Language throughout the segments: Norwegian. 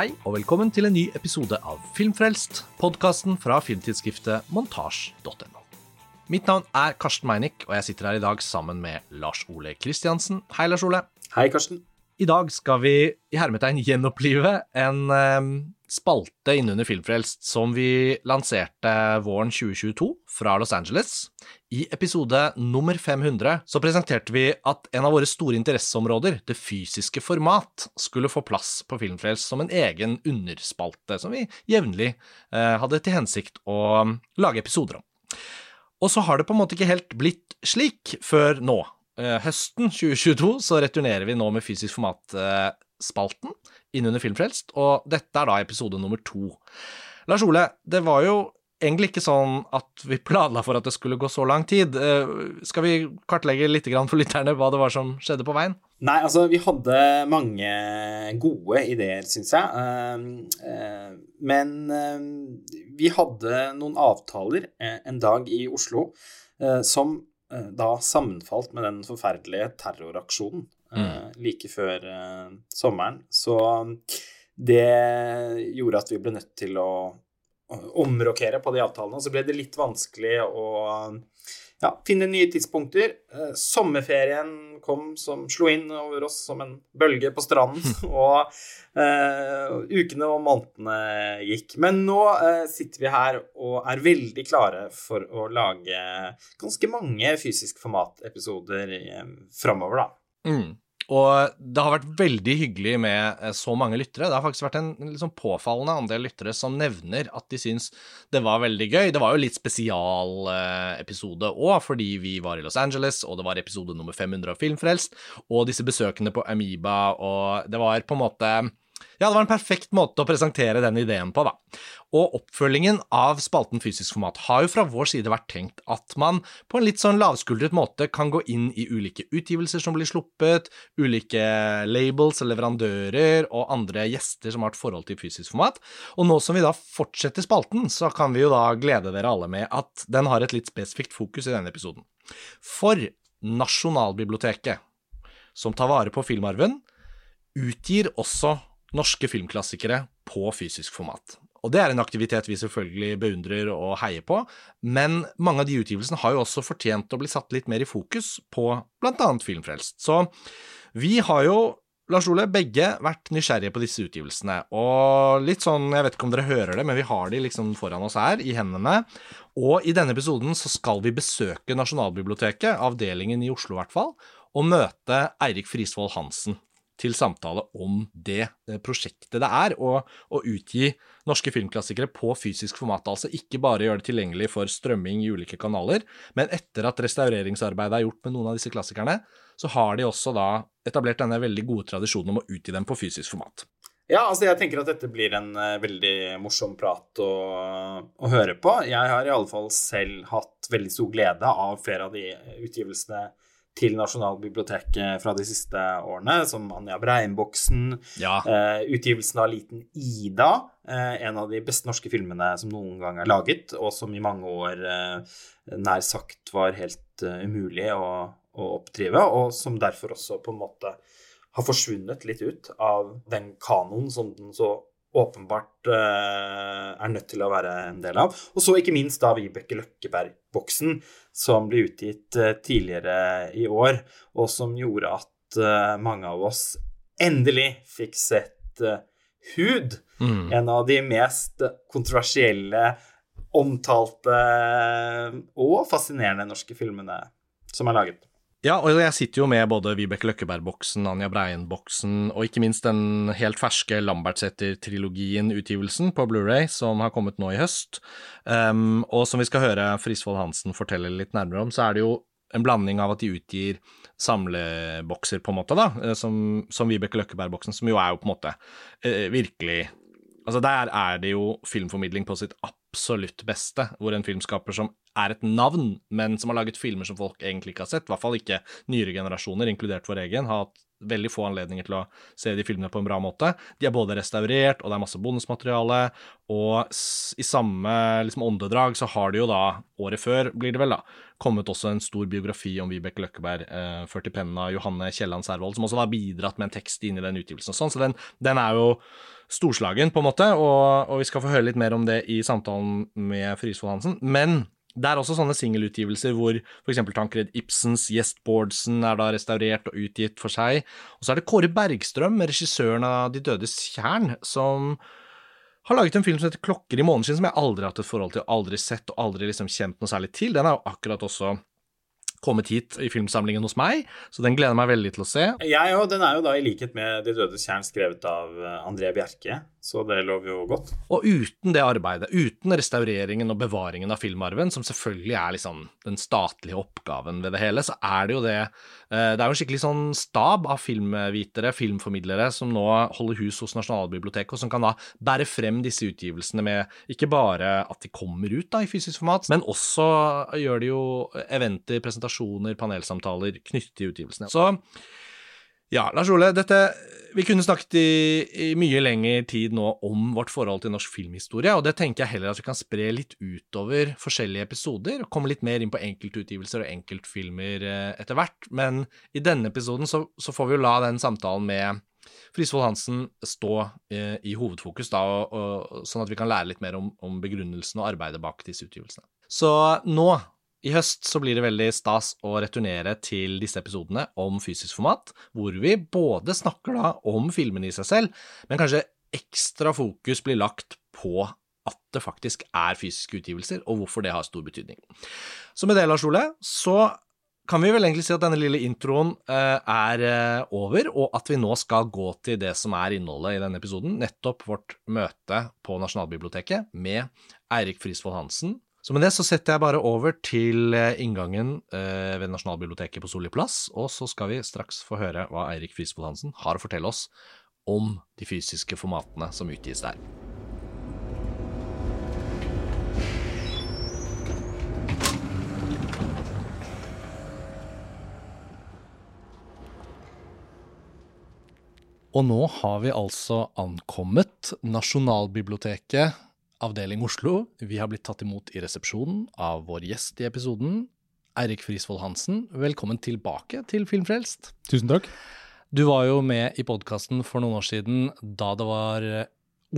Hei og velkommen til en ny episode av Filmfrelst, podkasten fra filmtidsskriftet montasj.no. Mitt navn er Karsten Meinick, og jeg sitter her i dag sammen med Lars Ole Kristiansen. Hei, Lars Ole. Hei, Karsten. I dag skal vi i hermetegn gjenopplive en eh, spalte innunder Filmfrelst som vi lanserte våren 2022 fra Los Angeles. I episode nummer 500 så presenterte vi at en av våre store interesseområder, det fysiske format, skulle få plass på Filmfrelst som en egen underspalte som vi jevnlig eh, hadde til hensikt å lage episoder om. Og så har det på en måte ikke helt blitt slik før nå. Eh, høsten 2022 så returnerer vi nå med fysisk format-spalten innunder Filmfrelst, og dette er da episode nummer to. Lars Ole, det var jo egentlig ikke sånn at vi planla for at det skulle gå så lang tid. Eh, skal vi kartlegge litt for lytterne hva det var som skjedde på veien? Nei, altså, vi hadde mange gode ideer, syns jeg. Eh, men vi hadde noen avtaler en dag i Oslo som Eh, da sammenfalt med den forferdelige terroraksjonen mm. Eh, like før uh, sommeren. Så det gjorde at vi ble nødt til å omrokere på de avtalene. Og Så ble det litt vanskelig å ja, finne nye tidspunkter. Eh, sommerferien kom som slo inn over oss som en bølge på stranden. og uh, ukene og månedene gikk. Men nå uh, sitter vi her og er veldig klare for å lage ganske mange fysisk format-episoder eh, framover, da. Mm. Og det har vært veldig hyggelig med eh, så mange lyttere. Det har faktisk vært en liksom påfallende andel lyttere som nevner at de syns det var veldig gøy. Det var jo litt spesialepisode òg, fordi vi var i Los Angeles, og det var episode nummer 500 av Filmfrelst, og disse besøkene på Amoeba, og det var på en måte ja, det var en perfekt måte å presentere den ideen på, da. Og oppfølgingen av spalten fysisk format har jo fra vår side vært tenkt at man på en litt sånn lavskuldret måte kan gå inn i ulike utgivelser som blir sluppet, ulike labels og leverandører og andre gjester som har et forhold til fysisk format. Og nå som vi da fortsetter spalten, så kan vi jo da glede dere alle med at den har et litt spesifikt fokus i denne episoden. For Nasjonalbiblioteket, som tar vare på filmarven, utgir også norske filmklassikere på fysisk format. Og det er en aktivitet vi selvfølgelig beundrer og heier på, men mange av de utgivelsene har jo også fortjent å bli satt litt mer i fokus på blant annet Filmfrelst. Så vi har jo, Lars Ole, begge vært nysgjerrige på disse utgivelsene. Og litt sånn, jeg vet ikke om dere hører det, men vi har de liksom foran oss her, i hendene. Og i denne episoden så skal vi besøke Nasjonalbiblioteket, avdelingen i Oslo i hvert fall, og møte Eirik Frisvold Hansen til samtale om det eh, prosjektet det er å, å, utgi norske filmklassikere på fysisk format. Altså ikke bare gjøre det tilgjengelig for strømming i ulike kanaler, men etter at restaureringsarbeidet er gjort med noen av disse klassikerne, så har de også da etablert denne veldig gode tradisjonen om å utgi dem på fysisk format. Ja, altså jeg tenker at dette blir en uh, veldig morsom prat å, å, høre på. Jeg har i alle fall selv hatt veldig stor glede av flere av de utgivelsene til Nasjonalbiblioteket fra de siste årene, som Anja Brein-boksen, ja. uh, utgivelsen av Liten Ida, uh, en av de beste norske filmene som noen gang er laget, og som i mange år uh, nær sagt var helt umulig å, å oppdrive, og som derfor også på en måte har forsvunnet litt ut av den kanoen som den så åpenbart er nødt til å være en del av. Og så ikke minst da Vibeke Løkkeberg-boksen, som ble utgitt uh, tidligere i år, og som gjorde at uh, mange av oss endelig fikk sett Hud. Mm. En av de mest kontroversielle, omtalte og fascinerende norske filmene som er laget. Ja, og jeg sitter jo med både Vibeke Løkkeberg-boksen, Anja Breien-boksen, og ikke minst den helt ferske Lambertseter-trilogien-utgivelsen på Blu-ray som har kommet nå i høst. Um, og som vi skal høre Frisvold Hansen fortelle litt nærmere om, så er det jo en blanding av at de utgir samlebokser, på en måte, da, eh, som, som Vibeke Løkkeberg-boksen, som jo er jo på en måte uh, virkelig Altså, der er det jo filmformidling på sitt absolutt beste, hvor en filmskaper som er et navn, men som har laget filmer som folk egentlig ikke har sett, i hvert fall ikke nyere generasjoner, inkludert vår egen, har hatt veldig få anledninger til å se de filmene på en bra måte. De er både restaurert, og det er masse bonusmateriale, og i samme liksom, åndedrag så har det jo da, året før blir det vel, da, kommet også en stor biografi om Vibeke Løkkeberg, eh, ført i pennen av Johanne Kielland Servold, som også har bidratt med en tekst inn i den utgivelsen og sånn, så den, den er jo storslagen, på en måte, og, og, vi skal få høre litt mer om det i samtalen med Frisvold Hansen. Men det er også sånne singelutgivelser hvor f.eks. Tankred Ibsens Gjestbordsen er da restaurert og utgitt for seg. Og så er det Kåre Bergstrøm, regissøren av De dødes tjern, som har laget en film som heter Klokker i måneskinn, som jeg aldri har hatt et forhold til, aldri sett og aldri liksom kjent noe særlig til. Den er jo akkurat også kommet hit i filmsamlingen hos meg, så den gleder jeg meg veldig til å se. Jeg òg. Den er jo da i likhet med De dødes tjern skrevet av eh, André Bjerke, så det lover jo godt. Og uten det arbeidet, uten restaureringen og bevaringen av filmarven, som selvfølgelig er liksom den statlige oppgaven ved det hele, så er det jo det eh, Det er jo en skikkelig sånn stab av filmvitere, filmformidlere, som nå holder hus hos Nasjonalbiblioteket, og som kan da bære frem disse utgivelsene med ikke bare at de kommer ut da i fysisk format, men også gjør de jo eventer, presentasjoner presentasjoner, panelsamtaler knyttet til utgivelsene. Så ja, Lars Ole, dette Vi kunne snakket i, i, mye lengre tid nå om vårt forhold til norsk filmhistorie, og det tenker jeg heller at vi kan spre litt utover forskjellige episoder, og komme litt mer inn på enkeltutgivelser og enkeltfilmer eh, etter hvert. Men i denne episoden så, så får vi jo la den samtalen med Frisvold Hansen stå eh, i hovedfokus, da, og, og, sånn at vi kan lære litt mer om, om begrunnelsen og arbeidet bak disse utgivelsene. Så nå i høst så blir det veldig stas å returnere til disse episodene om fysisk format, hvor vi både snakker da om filmene i seg selv, men kanskje ekstra fokus blir lagt på at det faktisk er fysiske utgivelser, og hvorfor det har stor betydning. Så med det, Lars Ole, så kan vi vel egentlig si at denne lille introen eh, er eh, over, og at vi nå skal gå til det som er innholdet i denne episoden, nettopp vårt møte på Nasjonalbiblioteket med Eirik Frisvold Hansen, så med det så setter jeg bare over til eh, inngangen eh, ved Nasjonalbiblioteket på Solli plass, og så skal vi straks få høre hva Eirik Frisvold Hansen har å fortelle oss om de fysiske formatene som utgis der. Og nå har vi altså ankommet Nasjonalbiblioteket avdeling Oslo. Vi har blitt tatt imot i resepsjonen av vår gjest i episoden, Eirik Frisvold Hansen. Velkommen tilbake til Filmfrelst. Tusen takk. Du var jo med i podkasten for noen år siden da det var eh,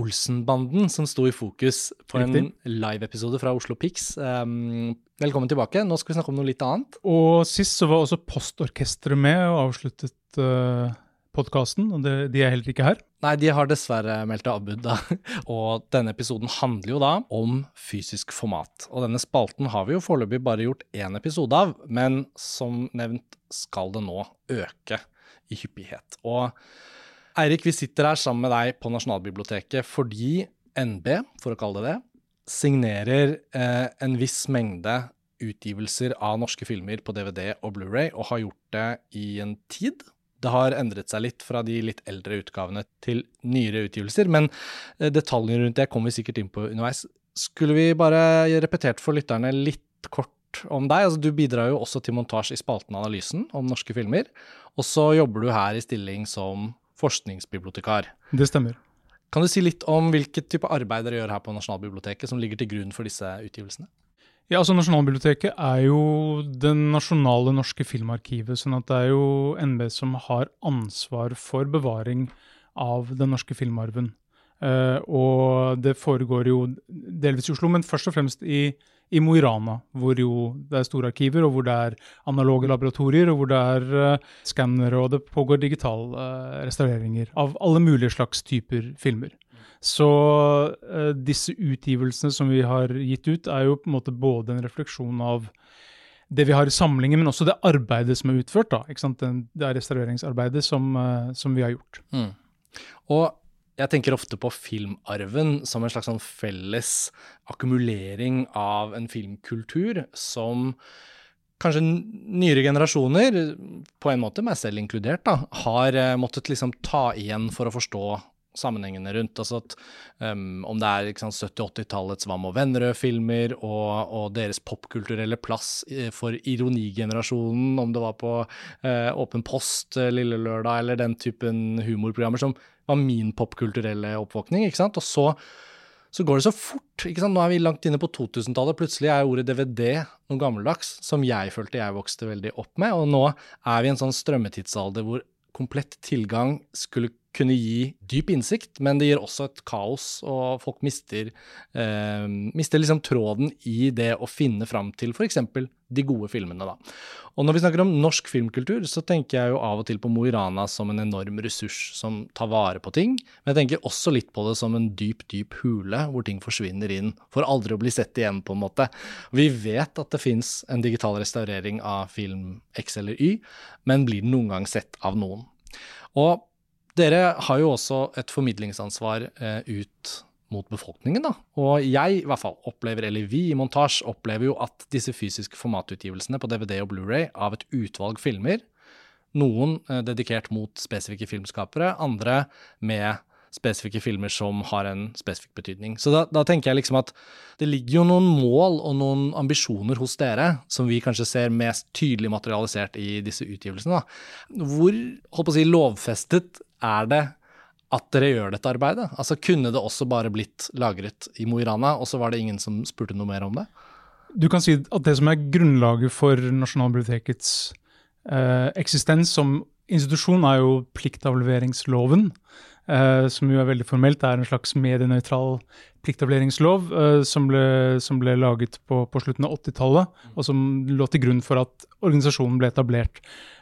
Olsenbanden som sto i fokus på en live-episode fra Oslo Pix. Um, velkommen tilbake. Nå skal vi snakke om noe litt annet. Og sist så var også Postorkesteret med og avsluttet uh, podkasten, de er heller ikke her. Nei, de har dessverre meldt avbud, da. Og denne episoden handler jo da om fysisk format. Og denne spalten har vi jo foreløpig bare gjort én episode av, men som nevnt skal det nå øke i hyppighet. Og Eirik, vi sitter her sammen med deg på Nasjonalbiblioteket fordi NB, for å kalle det det, signerer eh, en viss mengde utgivelser av norske filmer på DVD og Blu-ray, og har gjort det i en tid. Det har endret seg litt fra de litt eldre utgavene til nyere utgivelser, men eh, detaljene rundt det kommer vi sikkert inn på underveis. Skulle vi bare repetert for lytterne litt kort om deg? Altså, du bidrar jo også til montasje i spalten Analysen om norske filmer, og så jobber du her i stilling som forskningsbibliotekar. Det stemmer. Kan du si litt om hvilket type arbeid dere gjør her på Nasjonalbiblioteket som ligger til grunn for disse utgivelsene? Ja, altså Nasjonalbiblioteket er jo det nasjonale norske filmarkivet. sånn at det er jo NB som har ansvar for bevaring av den norske filmarven. Uh, og det foregår jo delvis i Oslo, men først og fremst i, i Mo i Rana, hvor jo det er store arkiver, og hvor det er analoge laboratorier, og hvor det er uh, skannere, og det pågår digitale uh, restaureringer av alle mulige slags typer filmer. Så uh, disse utgivelsene som vi har gitt ut, er jo på en måte både en refleksjon av det vi har i samlingen, men også det arbeidet som er utført. da, ikke sant? Det er restaureringsarbeidet som, uh, som vi har gjort. Mm. Og jeg tenker ofte på filmarven som en slags sånn felles akkumulering av en filmkultur som kanskje nyere generasjoner, på en måte meg selv inkludert, da, har uh, måttet liksom ta igjen for å forstå sammenhengene rundt. Altså at um, Om det er 70-80-tallets Wam og Vennerød-filmer og, og, deres popkulturelle plass for ironigenerasjonen, om det var på uh, Åpen post uh, Lille Lørdag eller den typen humorprogrammer som var min popkulturelle oppvåkning. ikke sant? Og så, så går det så fort. ikke sant? Nå er vi langt inne på 2000-tallet. Plutselig er ordet DVD noe gammeldags, som jeg følte jeg vokste veldig opp med. Og nå er vi i en sånn strømmetidsalder hvor komplett tilgang skulle kunne gi dyp innsikt, men det gir også et kaos, og folk mister, eh, mister liksom tråden i det å finne fram til f.eks. de gode filmene. Da. Og når vi snakker om norsk filmkultur, så tenker jeg jo av og til på Mo i Rana som en enorm ressurs som tar vare på ting, men jeg tenker også litt på det som en dyp, dyp hule hvor ting forsvinner inn for aldri å bli sett igjen, på en måte. Vi vet at det fins en digital restaurering av film X eller Y, men blir den noen gang sett av noen? Og dere har jo også et formidlingsansvar eh, ut mot befolkningen, da. Og jeg i hvert fall opplever, eller vi i Montasj opplever jo at disse fysiske formatutgivelsene på DVD og Blu-ray av et utvalg filmer, noen eh, dedikert mot spesifikke filmskapere, andre med spesifikke filmer som har en spesifikk betydning. Så da, da, tenker jeg liksom at det ligger jo noen mål og noen ambisjoner hos dere som vi kanskje ser mest tydelig materialisert i disse utgivelsene. Da. Hvor holdt på å si, lovfestet er det at dere gjør dette arbeidet? Altså Kunne det også bare blitt lagret i Mo i Rana, og så var det ingen som spurte noe mer om det? Du kan si at det som er grunnlaget for Nasjonalbibliotekets eh, eksistens som institusjon, er jo pliktavleveringsloven. Uh, som jo er veldig formelt. Det er en slags medienøytral pliktavleringslov uh, som, som, ble, laget på, på slutten av 80-tallet, og som lå til grunn for at organisasjonen ble etablert.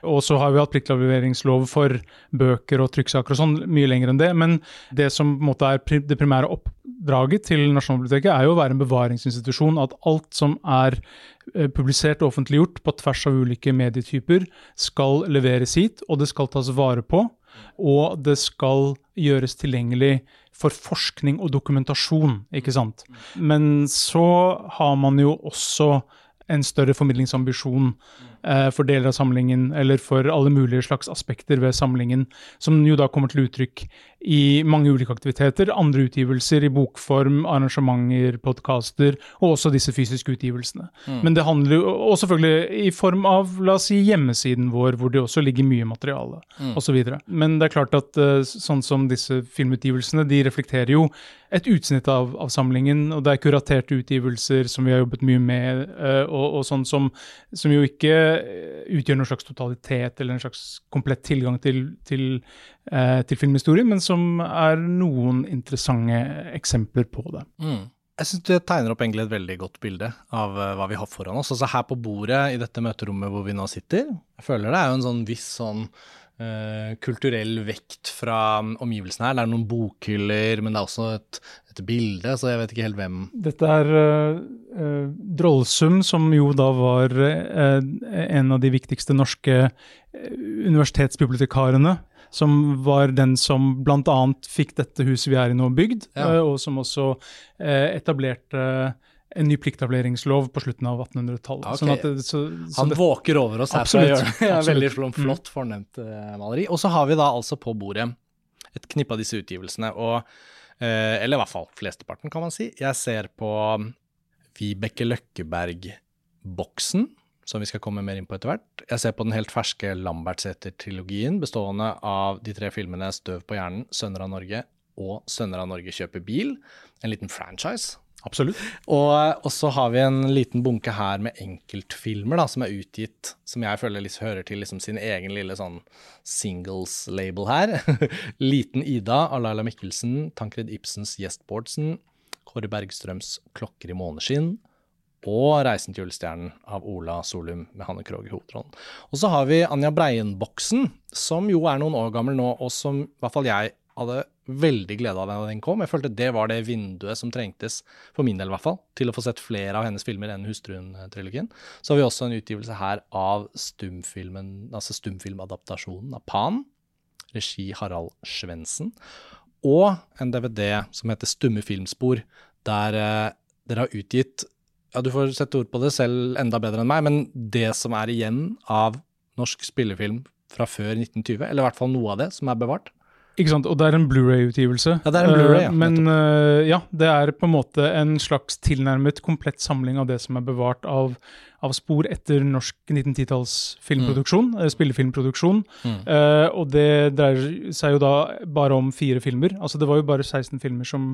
Og så har vi hatt pliktavleringslov for bøker og trykksaker og sånn mye lenger enn det. Men det som på en måte er det primære oppdraget til Nasjonalbiblioteket, er jo å være en bevaringsinstitusjon. At alt som er uh, publisert og offentliggjort på tvers av ulike medietyper, skal leveres hit, og det skal tas vare på og det skal gjøres tilgjengelig for forskning og dokumentasjon, ikke sant. Men så har man jo også en større formidlingsambisjon eh, for deler av samlingen, eller for alle mulige slags aspekter ved samlingen, som jo da kommer til uttrykk i mange ulike aktiviteter, andre utgivelser i bokform, arrangementer, podkaster, og også disse fysiske utgivelsene. Mm. Men det handler jo og selvfølgelig i form av la oss si, hjemmesiden vår, hvor det også ligger mye materiale, mm. osv. Men det er klart at uh, sånn som disse filmutgivelsene, de reflekterer jo et utsnitt av, av, samlingen, og det er kuraterte utgivelser som vi har jobbet mye med, uh, og, og, sånn som, som, jo ikke utgjør noen slags totalitet eller en slags komplett tilgang til, til, uh, til filmhistorien, men som er noen interessante eksempler på det. Mm. Jeg syns det tegner opp egentlig et veldig godt bilde av uh, hva vi har foran oss. Altså her på bordet i dette møterommet hvor vi nå sitter, jeg føler det er jo en sånn viss sånn kulturell vekt fra omgivelsene her. Det er noen bokhyller, men det er også et, et, bilde, så jeg vet ikke helt hvem Dette er uh, Drollsum, som jo da var en av de viktigste norske universitetsbibliotekarene som var den som bl.a. fikk dette huset vi er i nå, bygd, ja. uh, og som også eh, etablerte en ny pliktavleringslov på slutten av 1800-tallet. Okay. Sånn så, så Han det, våker over oss her Absolutt. Ja, veldig mm. flott, fornemt uh, maleri. Og så har vi da altså på bordet et knippe av disse utgivelsene, og, uh, eller i hvert fall flesteparten, kan man si. Jeg ser på Vibeke Løkkeberg-boksen, som vi skal komme mer inn på etter hvert. Jeg ser på den helt ferske Lambertseter-trilogien, bestående av de tre filmene 'Støv på hjernen', 'Sønner av Norge' og 'Sønner av Norge kjøper bil'. En liten franchise. Absolutt. Og, og, så har vi en liten bunke her med enkeltfilmer da, som er utgitt, som jeg føler liksom hører til liksom sin egen lille sånn singles-label her. Liten Ida av Laila Mikkelsen, Tankred Ibsens Gjestbordsen, Kåre Bergstrøms Klokker i måneskinn, og 'Reisen til julestjernen' av Ola Solum med Hanne Krogh i hovedrollen. Og så har vi Anja Breien-boksen, som jo er noen år gammel nå, og som i hvert fall jeg hadde veldig glede av da den kom. Jeg følte det var det vinduet som trengtes, for min del i hvert fall, til å få sett flere av hennes filmer enn Hustruen-trilogien. Så har vi også en utgivelse her av stumfilmen, altså stumfilmadaptasjonen av Pan, regi Harald Svendsen, og en DVD som heter Stumme filmspor, der eh, dere har utgitt ja, du får sette ord på det selv enda bedre enn meg, men det som er igjen av norsk spillefilm fra før 1920, eller i hvert fall noe av det som er bevart. Ikke sant, Og det er en Blu-ray-utgivelse. Ja, det er en Blu-ray, ja. Uh, men uh, ja, det er på en måte en slags tilnærmet komplett samling av det som er bevart av, av spor etter norsk 1910-talls filmproduksjon, mm. uh, spillefilmproduksjon. Mm. og det dreier seg jo da bare om fire filmer. Altså Det var jo bare 16 filmer som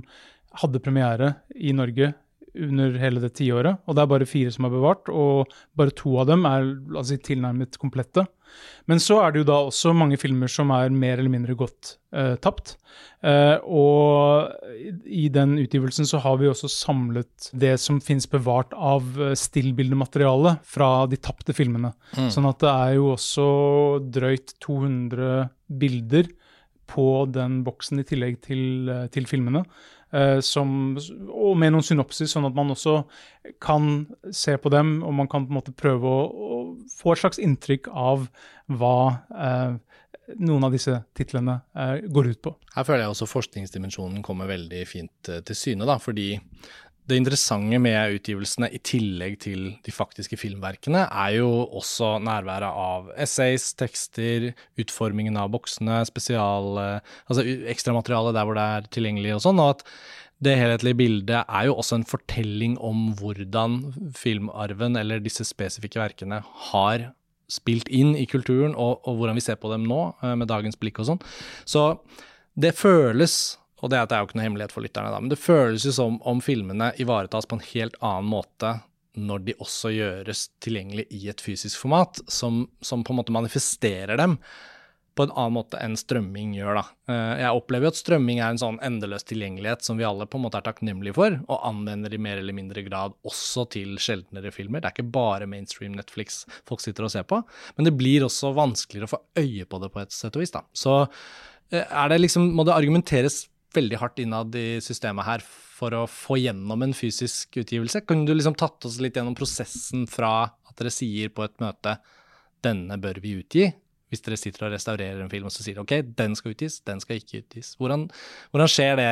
hadde premiere i Norge under hele det tiåret. Og det er bare fire som er bevart, og bare to av dem er altså, tilnærmet komplette. Men så er det jo da også mange filmer som er mer eller mindre godt eh, tapt. Eh, og i den utgivelsen så har vi også samlet det som finnes bevart av eh, stillbildemateriale fra de tapte filmene. Mm. Sånn at det er jo også drøyt 200 bilder på den boksen i tillegg til, eh, til filmene. Uh, som, og med noen synopsis, sånn at man også kan se på dem, og man kan på en måte prøve å, å få et slags inntrykk av hva eh, noen av disse titlene eh, går ut på. Her føler jeg også forskningsdimensjonen kommer veldig fint til syne, da, fordi det interessante med utgivelsene, i tillegg til de faktiske filmverkene, er jo også nærværet av essays, tekster, utformingen av boksene, spesial Altså ekstramateriale der hvor det er tilgjengelig og sånn. og at det helhetlige bildet er jo også en fortelling om hvordan filmarven, eller disse spesifikke verkene, har spilt inn i kulturen, og, og hvordan vi ser på dem nå, eh, med dagens blikk og sånn. Så det føles og det, er jo ikke noe hemmelighet for lytterne, da, men det føles jo som om filmene ivaretas på en helt annen måte når de også gjøres tilgjengelig i et fysisk format, som, som, på en måte manifesterer dem på en annen måte enn strømming gjør. da. Eh, jeg opplever jo at strømming er en sånn endeløs tilgjengelighet som vi alle på en måte er takknemlige for, og anvender i mer eller mindre grad også til sjeldnere filmer. Det er ikke bare mainstream Netflix folk sitter og ser på, men det blir også vanskeligere å få øye på det på et sett og vis. da. Så eh, er det liksom, må det argumenteres veldig hardt innad i systemet her for å få gjennom en fysisk utgivelse. Kunne du liksom tatt oss litt gjennom prosessen fra at dere sier på et møte 'denne bør vi utgi', hvis dere sitter og restaurerer en film og så sier ok, den skal utgis, den skal ikke utgis. Hvordan, hvordan skjer det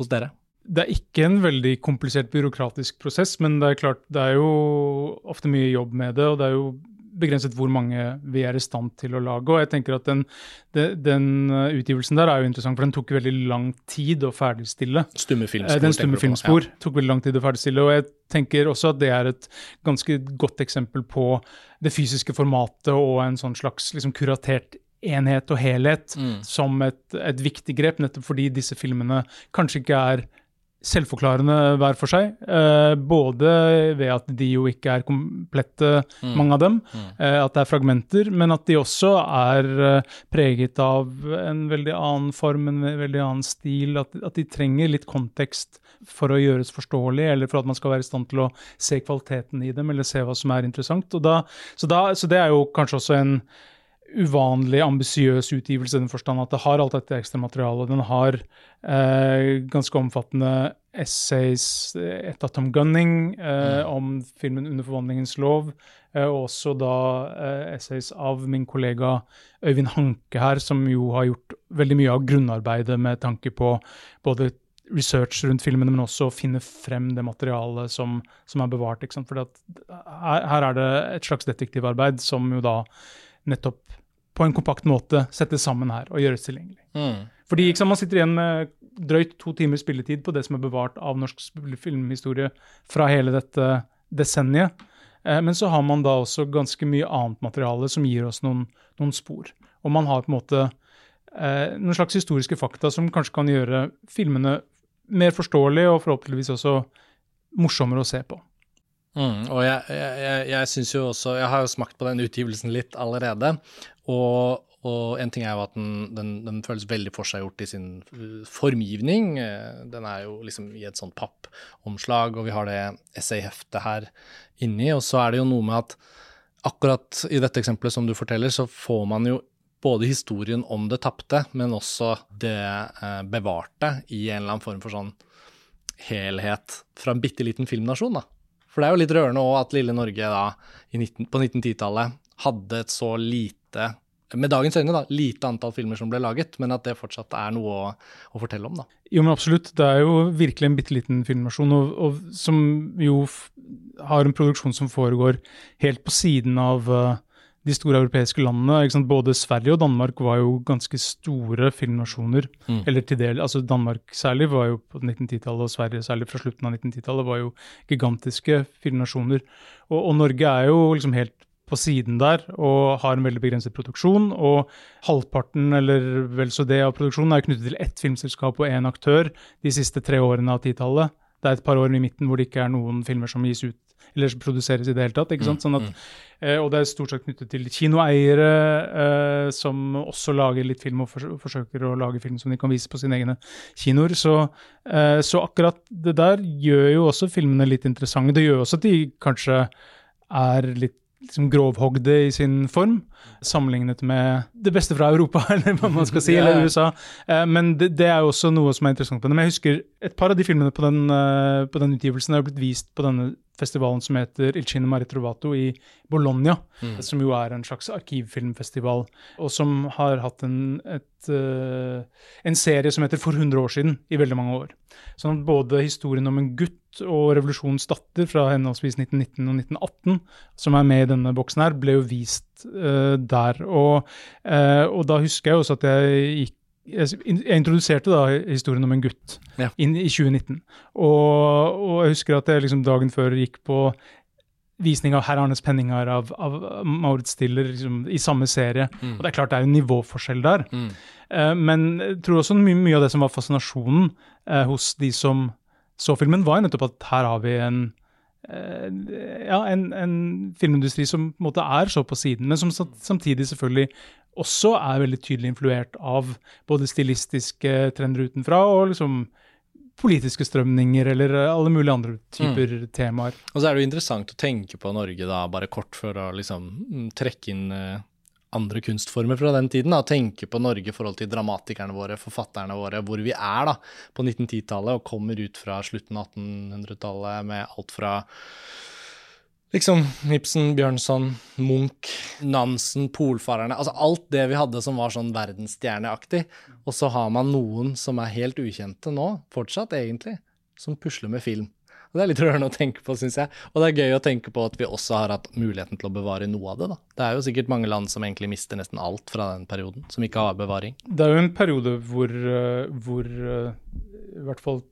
hos dere? Det er ikke en veldig komplisert byråkratisk prosess, men det er klart, det er jo ofte mye jobb med det. og det er jo begrenset hvor mange vi er i stand til å lage. Og jeg tenker at den, den, den utgivelsen der er jo interessant, for den tok veldig lang tid å ferdigstille. Stumme filmspor. Den stumme filmspor ja. tok veldig lang tid å ferdigstille. Og jeg tenker også at det er et ganske godt eksempel på det fysiske formatet og en sånn slags liksom, kuratert enhet og helhet mm. som et, et viktig grep, nettopp fordi disse filmene kanskje ikke er selvforklarende hver for seg. Eh, både ved at de jo ikke er komplette, mm. mange av dem. Mm. Eh, at det er fragmenter, men at de også er eh, preget av en veldig annen form, en veldig annen stil. At, at, de trenger litt kontekst for å gjøres forståelig, eller for at man skal være i stand til å se kvaliteten i dem, eller se hva som er interessant. Da, så, da, så det er jo kanskje også en uvanlig ambisiøs utgivelse i den forstand at det har alt dette ekstra materialet. Den har eh, ganske omfattende essays, et av Tom Gunning, eh, mm. om filmen 'Under forvandlingens lov', eh, og også da eh, essays av min kollega Øyvind Hanke her, som jo har gjort veldig mye av grunnarbeidet med tanke på både research rundt filmene, men også å finne frem det materialet som, som er bevart. For her, her er det et slags detektivarbeid som jo da nettopp på en kompakt måte settes sammen her og gjøres tilgjengelig. Mm. Fordi liksom, Man sitter igjen med drøyt to timers spilletid på det som er bevart av norsk filmhistorie fra hele dette desenniet. Eh, men så har man da også ganske mye annet materiale som gir oss noen, noen spor. Og man har på en måte eh, noen slags historiske fakta som kanskje kan gjøre filmene mer forståelige og forhåpentligvis også morsommere å se på. Mm, og jeg, jeg, jeg syns jo også Jeg har jo smakt på den utgivelsen litt allerede. Og, og en ting er jo at den, den, den føles veldig forseggjort i sin uh, formgivning. Eh, den er jo liksom i et sånt pappomslag, og vi har det essayheftet her inni. Og så er det jo noe med at akkurat i dette eksempelet som du forteller, så får man jo både historien om det tapte, men også det eh, bevarte i en eller annen form for sånn helhet fra en bitte liten filmnasjon, da. For det er jo litt rørende òg at lille Norge da, 19, på 1910-tallet hadde et så lite med dagens øyne, da, lite antall filmer som ble laget, men at det fortsatt er noe å, å fortelle om, da. Jo, men absolutt. Det er jo virkelig en bitte liten filmnasjon, og, og, som jo har en produksjon som foregår helt på siden av uh, de store europeiske landene. Både Sverige og Danmark var jo ganske store filmnasjoner. Mm. Eller til del, altså Danmark særlig var jo på 1910-tallet, og Sverige særlig fra slutten av 1910-tallet var jo gigantiske filmnasjoner. Og, og, Norge er jo liksom helt på siden der og har en veldig begrenset produksjon. Og halvparten, eller vel så det, av produksjonen er knyttet til ett filmselskap og én aktør de siste tre årene av 10-tallet. det er et par år i midten hvor det ikke er noen filmer som gis ut eller som produseres i det hele tatt. ikke sant? Sånn at, eh, og det er stort sett knyttet til kinoeiere eh, som også lager litt film og forsøker å lage film som de kan vise på sine egne kinoer. Så, eh, så akkurat det der gjør jo også filmene litt interessante. Det gjør også at de kanskje er litt liksom grovhogde i sin form, sammenlignet med det beste fra Europa, eller hva man skal si, ja. eller USA. Eh, Men det, det er jo også noe som er interessant på det. Men jeg husker et par av de filmene på den, eh, på den utgivelsen har blitt vist på denne festivalen som heter Il Cinema Retrovato i Bologna, som jo er en slags arkivfilmfestival, og som har hatt en, et, uh, en serie som heter For 100 år siden, i veldig mange år. Sånn at både historien om en gutt og revolusjonens datter fra henholdsvis 1919 og 1918, som er med i denne boksen her, ble jo vist uh, der. Og, uh, og da husker jeg også at jeg gikk jeg introduserte da historien om en gutt Ja. inn i 2019. Og, og jeg husker at jeg liksom dagen før gikk på visning av Herr Arnes penninger av, av Maurits Stiller liksom, i samme serie. Og det er klart det er en nivåforskjell der. Mm. Eh, men jeg tror også mye, mye av det som var fascinasjonen eh, hos de som så filmen, var jo nettopp at her har vi en ja, en, en filmindustri som på en måte er så på siden, men som samtidig selvfølgelig også er veldig tydelig influert av både stilistiske trender utenfra og liksom politiske strømninger eller alle mulige andre typer temaer. Og så er det jo interessant å tenke på Norge, da, bare kort for å liksom mm, trekke inn eh, andre kunstformer fra den tiden. Da. Tenke på Norge i forhold til dramatikerne våre, forfatterne våre, hvor vi er da, på 1910-tallet og kommer ut fra slutten av 1800-tallet med alt fra Liksom Ibsen, Bjørnson, Munch, Nansen, Polfarerne Altså alt det vi hadde som var sånn verdensstjerneaktig. Og så har man noen som er helt ukjente nå, fortsatt egentlig, som pusler med film. Og Det er litt rørende å tenke på, syns jeg. Og det er gøy å tenke på at vi også har hatt muligheten til å bevare noe av det. da. Det er jo sikkert mange land som egentlig mister nesten alt fra den perioden, som ikke har bevaring. Det er jo en periode hvor, eh, hvor eh, i hvert fall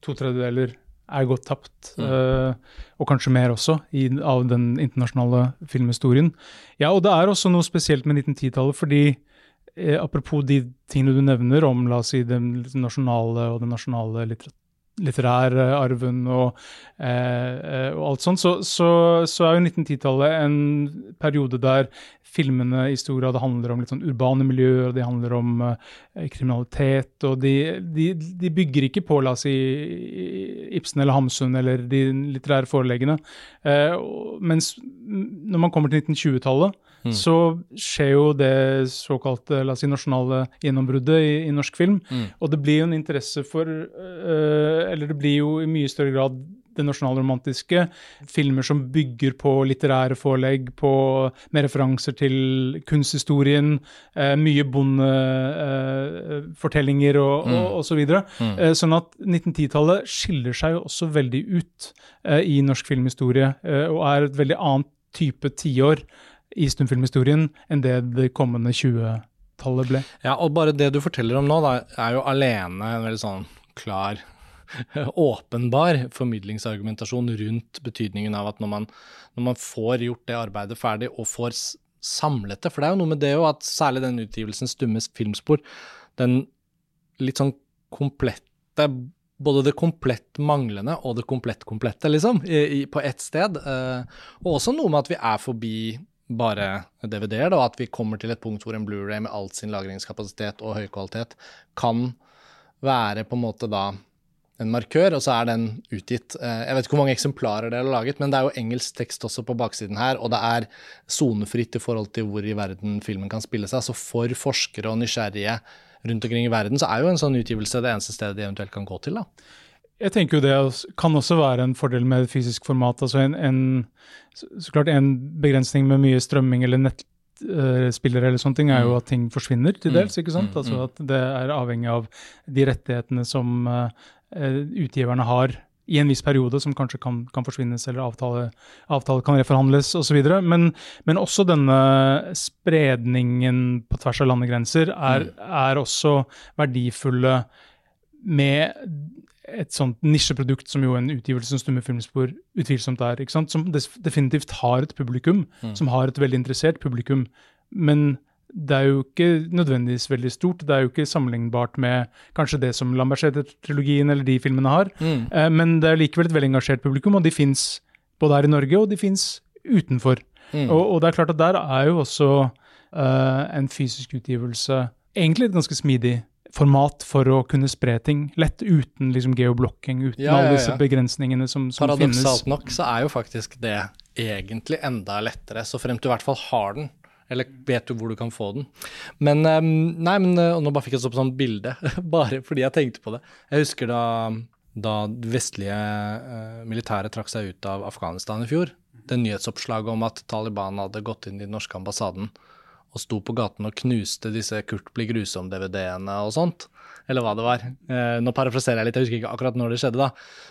to tredjedeler er gått tapt, eh, og kanskje mer også, i, av den internasjonale filmhistorien. Ja, og det er også noe spesielt med 1910-tallet, fordi eh, apropos de tingene du nevner om la oss si, den nasjonale og den nasjonale litter litterære arven og, eh, eh, og alt sånt, så, så, så er jo 1910-tallet en periode der filmene i stor grad handler om litt sånn urbane miljøer, de handler om eh, kriminalitet, og de, de, de bygger ikke på, la oss si, Ibsen eller Hamsun eller de litterære foreleggene. Eh, mens når man kommer til 1920-tallet, Mm. så skjer jo det såkalte la oss si, nasjonale gjennombruddet i, i norsk film. Mm. Og det blir jo en interesse for øh, Eller det blir jo i mye større grad det nasjonalromantiske. Filmer som bygger på litterære forelegg, på, med referanser til kunsthistorien. Eh, mye bondefortellinger og, Mm. og, og så videre. Mm. Eh, sånn at 1910-tallet skiller seg jo også veldig ut eh, i norsk filmhistorie, eh, og er et veldig annet type tiår i stumfilmhistorien enn det det kommende 20-tallet ble. Ja, og bare det du forteller om nå, da, er jo alene en veldig sånn klar åpenbar formidlingsargumentasjon rundt betydningen av at når man, når man får gjort det arbeidet ferdig og får samlet det For det er jo noe med det jo at særlig den utgivelsen Stummes filmspor, den litt sånn komplette både det komplett manglende og det komplett komplette, liksom, i, i, på ett sted. Eh, og også noe med at vi er forbi bare DVD-er, og at vi kommer til et punkt hvor en Blu-ray med alt sin lagringskapasitet og høykvalitet kan være på en måte da en markør, og så er den utgitt. Eh, Jeg vet ikke hvor mange eksemplarer det har laget, men det er jo engelsk tekst også på baksiden her, og det er sonefritt i forhold til hvor i verden filmen kan spille seg. Så for forskere og nysgjerrige rundt omkring i verden, så er jo en sånn utgivelse det eneste stedet de eventuelt kan gå til, da. Jeg tenker jo det kan også være en fordel med fysisk format. altså en, en så, klart En begrensning med mye strømming eller nettspillere eller sånne ting er jo Mm. at ting forsvinner til Mm, dels. ikke sant? mm, Altså mm. At det er avhengig av de rettighetene som eh, eh, utgiverne har i en viss periode, som kanskje kan, kan forsvinnes, eller avtale, avtale kan reforhandles osv. Men, men også denne spredningen på tvers av landegrenser er, Mm. er også verdifulle med et sånt nisjeprodukt som jo en utgivelse som Stumme filmspor utvilsomt er. Som definitivt har et publikum, Mm. som har et veldig interessert publikum. Men det er jo ikke nødvendigvis veldig stort. Det er jo ikke sammenlignbart med kanskje det som Lambertseter-trilogien eller de filmene har. Mm. Eh, men det er likevel et veldig engasjert publikum, og de fins både her i Norge og de fins utenfor. Mm. Og, og det er klart at der er jo også eh, en fysisk utgivelse egentlig et ganske smidig format for å kunne spre ting lett, uten liksom geoblocking, uten Ja, ja, alle disse begrensningene som, som Paradoksalt finnes. nok så er jo faktisk det egentlig enda lettere, så fremt du i hvert fall har den. Eller vet du hvor du kan få den. Men ehm, Nei, men eh, og nå bare fikk jeg så på sånn bilde, bare fordi jeg tenkte på det. Jeg husker da, da vestlige uh, militæret trakk seg ut av Afghanistan i fjor. Det nyhetsoppslaget om at Taliban hadde gått inn i den norske ambassaden og sto på gaten og knuste disse Kurt blir grusom-DVD-ene og sånt. Eller hva det var. Eh, nå parafraserer jeg litt, jeg husker ikke akkurat når det skjedde, da.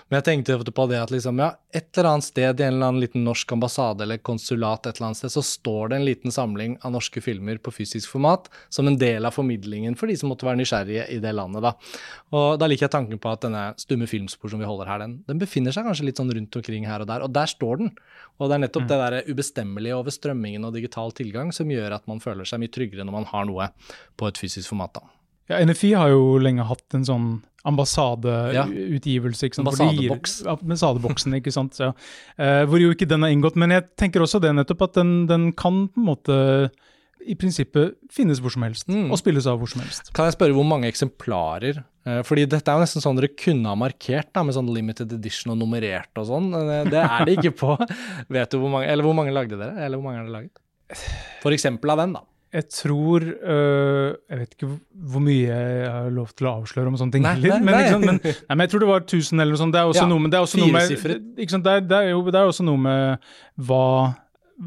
Men jeg tenkte på det at liksom, ja, et eller annet sted i en eller annen liten norsk ambassade eller konsulat et eller annet sted, så står det en liten samling av norske filmer på fysisk format som en del av formidlingen for de som måtte være nysgjerrige i det landet, da. Og da liker jeg tanken på at denne stumme filmspor som vi holder her, den, den befinner seg kanskje litt sånn rundt omkring her og der, og der står den. Og det er nettopp det der ubestemmelige over strømmingen og digital tilgang som gjør at man føler seg mye tryggere når man har noe på et fysisk format, da. Ja, NFI har jo lenge hatt en sånn ambassadeutgivelse. gir- Ambassadeboks. Ambassadeboksen, ikke sant. Ja. Uh, hvor jo ikke den er inngått. Men jeg tenker også det nettopp at den, den kan på en måte i prinsippet finnes hvor som helst, Mm. og spilles av hvor som helst. Kan jeg spørre hvor mange eksemplarer? Eh, Fordi dette er jo nesten sånn dere kunne ha markert, da, med sånn limited edition og nummerert og sånn. Eh, Det er det ikke på. Vet du hvor mange Eller hvor mange lagde dere? Eller hvor mange har dere laget? For eksempel av den, da. Jeg tror øh, Jeg vet ikke hvor- mye jeg har lov til å avsløre om sånne ting. Nei, heller, men, sant, men, nei, men jeg tror det var 1000 eller noe sånt. Det er også Ja, noe med, det er også noe med sant, det, er, det, er jo, det er også noe med hva,